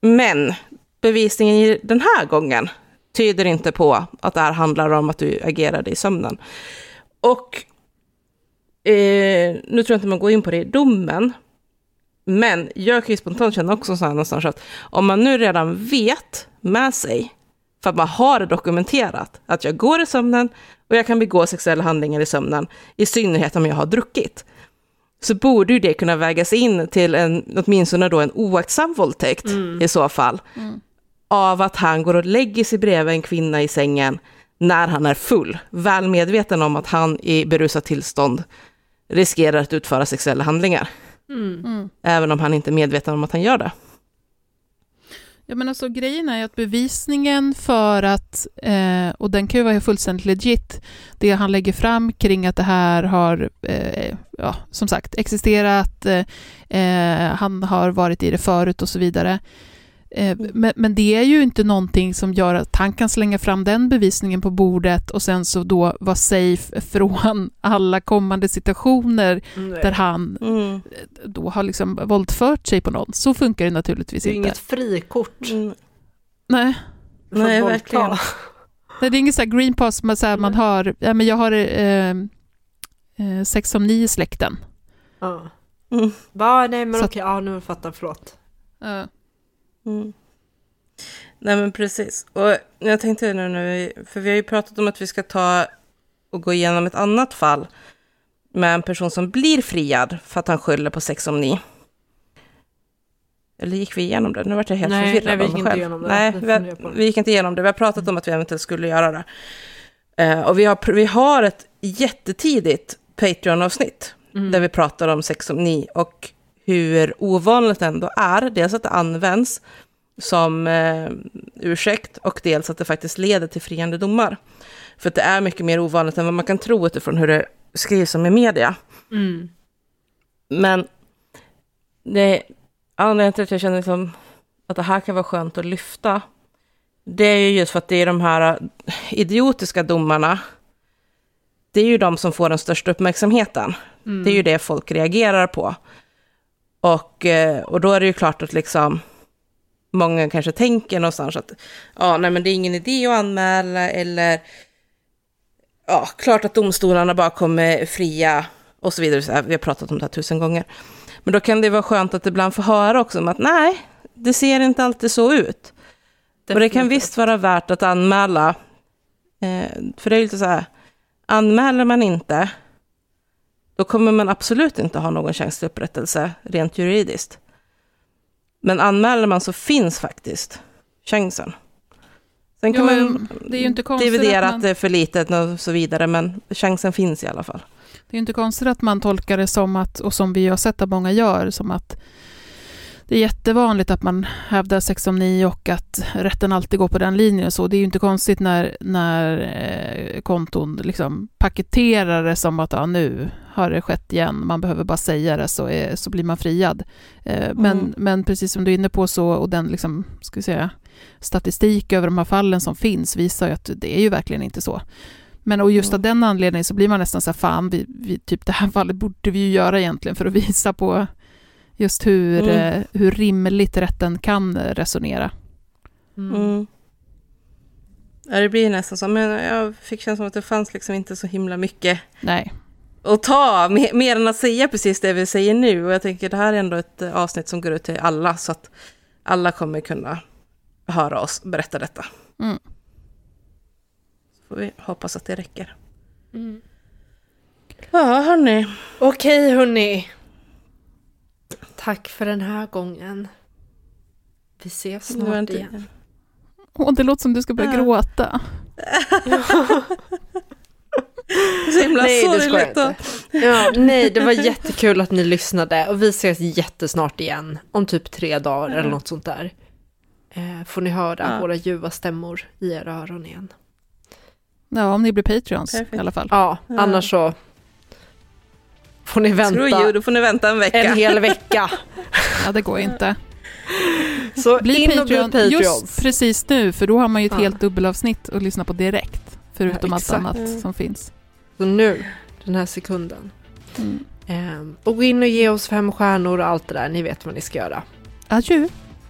Men bevisningen i den här gången tyder inte på att det här handlar om att du agerade i sömnen. Och eh, nu tror jag inte man går in på det i domen, men jag kan ju spontant känna också så här någonstans att om man nu redan vet med sig, för att man har dokumenterat, att jag går i sömnen och jag kan begå sexuella handlingar i sömnen, i synnerhet om jag har druckit, så borde ju det kunna vägas in till en, åtminstone då en oaktsam våldtäkt Mm. i så fall. Av att han går och lägger sig bredvid en kvinna i sängen när han är full, väl medveten om att han i berusat tillstånd riskerar att utföra sexuella handlingar. Mm. Även om han inte är medveten om att han gör det. Ja, men alltså, grejen är att bevisningen för att, eh, och den kan ju vara fullständigt legit, det han lägger fram kring att det här har, eh, ja, som sagt, existerat, eh, eh, han har varit i det förut och så vidare. Eh, men, men det är ju inte någonting som gör att han kan slänga fram den bevisningen på bordet och sen så då vara safe från alla kommande situationer Nej. där han Mm. eh, då har liksom våldfört sig på någon. Så funkar det naturligtvis Det är inte. inget frikort. Nej. att Nej, våldta. verkligen. *laughs* Nej, det är inget så här green pass, man, så här, man har, ja, men jag har eh, eh, sex som ni i släkten. Ja. Mm. Va, nej men Så okej, ja nu fattar jag, förlåt. Ja. Mm. Nej men precis. Och jag tänkte nu när för vi har ju pratat om att vi ska ta och gå igenom ett annat fall med en person som blir friad för att han skyller på sexomni. Eller gick vi igenom det? Nu vart jag helt Nej, förvirrad nej, vi av gick inte själv. igenom det. Nej, Vi har, vi gick inte igenom det. Vi har pratat om att vi eventuellt skulle göra det. Eh, och vi har, vi har ett jättetidigt Patreon-avsnitt Mm. där vi pratar om sexomni och hur ovanligt det ändå är. Dels att det används som eh, ursäkt och dels att det faktiskt leder till friande domar. För att det är mycket mer ovanligt än vad man kan tro utifrån hur det skrivs om i media. Mm. Men det anledningen till att jag känner liksom att det här kan vara skönt att lyfta, det är ju just för att det är de här idiotiska domarna, det är ju de som får den största uppmärksamheten. Mm. Det är ju det folk reagerar på. Och, eh, och då är det ju klart att liksom många kanske tänker någonstans att ja, nej, men det är ingen idé att anmäla eller ja, klart att domstolarna bara kommer fria och så vidare. Så här, vi har pratat om det här tusen gånger. Men då kan det vara skönt att ibland få höra också om att nej, det ser inte alltid så ut. Och det kan visst vara värt att anmäla. Eh, för det är lite så här, anmäler man inte, då kommer man absolut inte ha någon chans till upprättelse rent juridiskt. Men anmäler man så finns faktiskt chansen. Sen kan Ja, man det är ju inte dividera att att, man- det är för litet och så vidare, men chansen finns i alla fall. Det är ju inte konstigt att man tolkar det som att, och som vi har sett att många gör, som att det är jättevanligt att man hävdar sexomni och att rätten alltid går på den linjen. Så det är ju inte konstigt när, när eh, konton liksom paketerar det som att ja, nu har det skett igen, man behöver bara säga det så, är, så blir man friad. Eh, men, Mm. men precis som du är inne på så, och den liksom, ska säga, statistik över de här fallen som finns visar ju att det är ju verkligen inte så. Men och just av den anledningen så blir man nästan så här, fan, vi, vi, typ det här *laughs* fallet borde vi ju göra egentligen för att visa på just hur, Mm. eh, hur rimligt rätten kan resonera. Mm. Ja, det blir nästan så. Men jag fick känslan som att det fanns liksom inte så himla mycket Nej. att ta, mer, än att säga precis det vi säger nu. Och jag tänker det här är ändå ett eh, avsnitt som går ut till alla, så att alla kommer kunna höra oss berätta detta. Mm. Så får vi hoppas att det räcker. Mm. Ja, hörni. Okej hörni. Tack för den här gången. Vi ses Det snart inte- igen. Och det låter som du ska börja Ja. gråta. *laughs* Så himla Nej, det ska jag sorgligt. inte. och- Ja, nej, det var jättekul att ni lyssnade och vi ses jättesnart igen. Om typ tre dagar eller något sånt där. Eh, får ni höra Ja. våra ljuva stämmor i era öron igen. Ja, om ni blir Patreons Perfekt. i alla fall. Ja, annars så får ni Screw you, vänta då får ni vänta en vecka. en hel vecka. Ja, det går inte. Så Bli in och bli Patreon just precis nu, för då har man ju ett Ja. helt dubbelavsnitt att lyssna på direkt. Förutom Ja, allt annat som finns. Så nu, den här sekunden. Mm. Ehm, och gå in och ge oss fem stjärnor och allt det där. Ni vet vad ni ska göra. Adjö!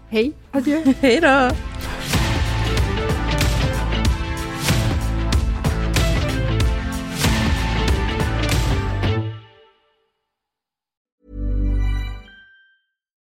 Hej, adjö. *laughs* Hej då.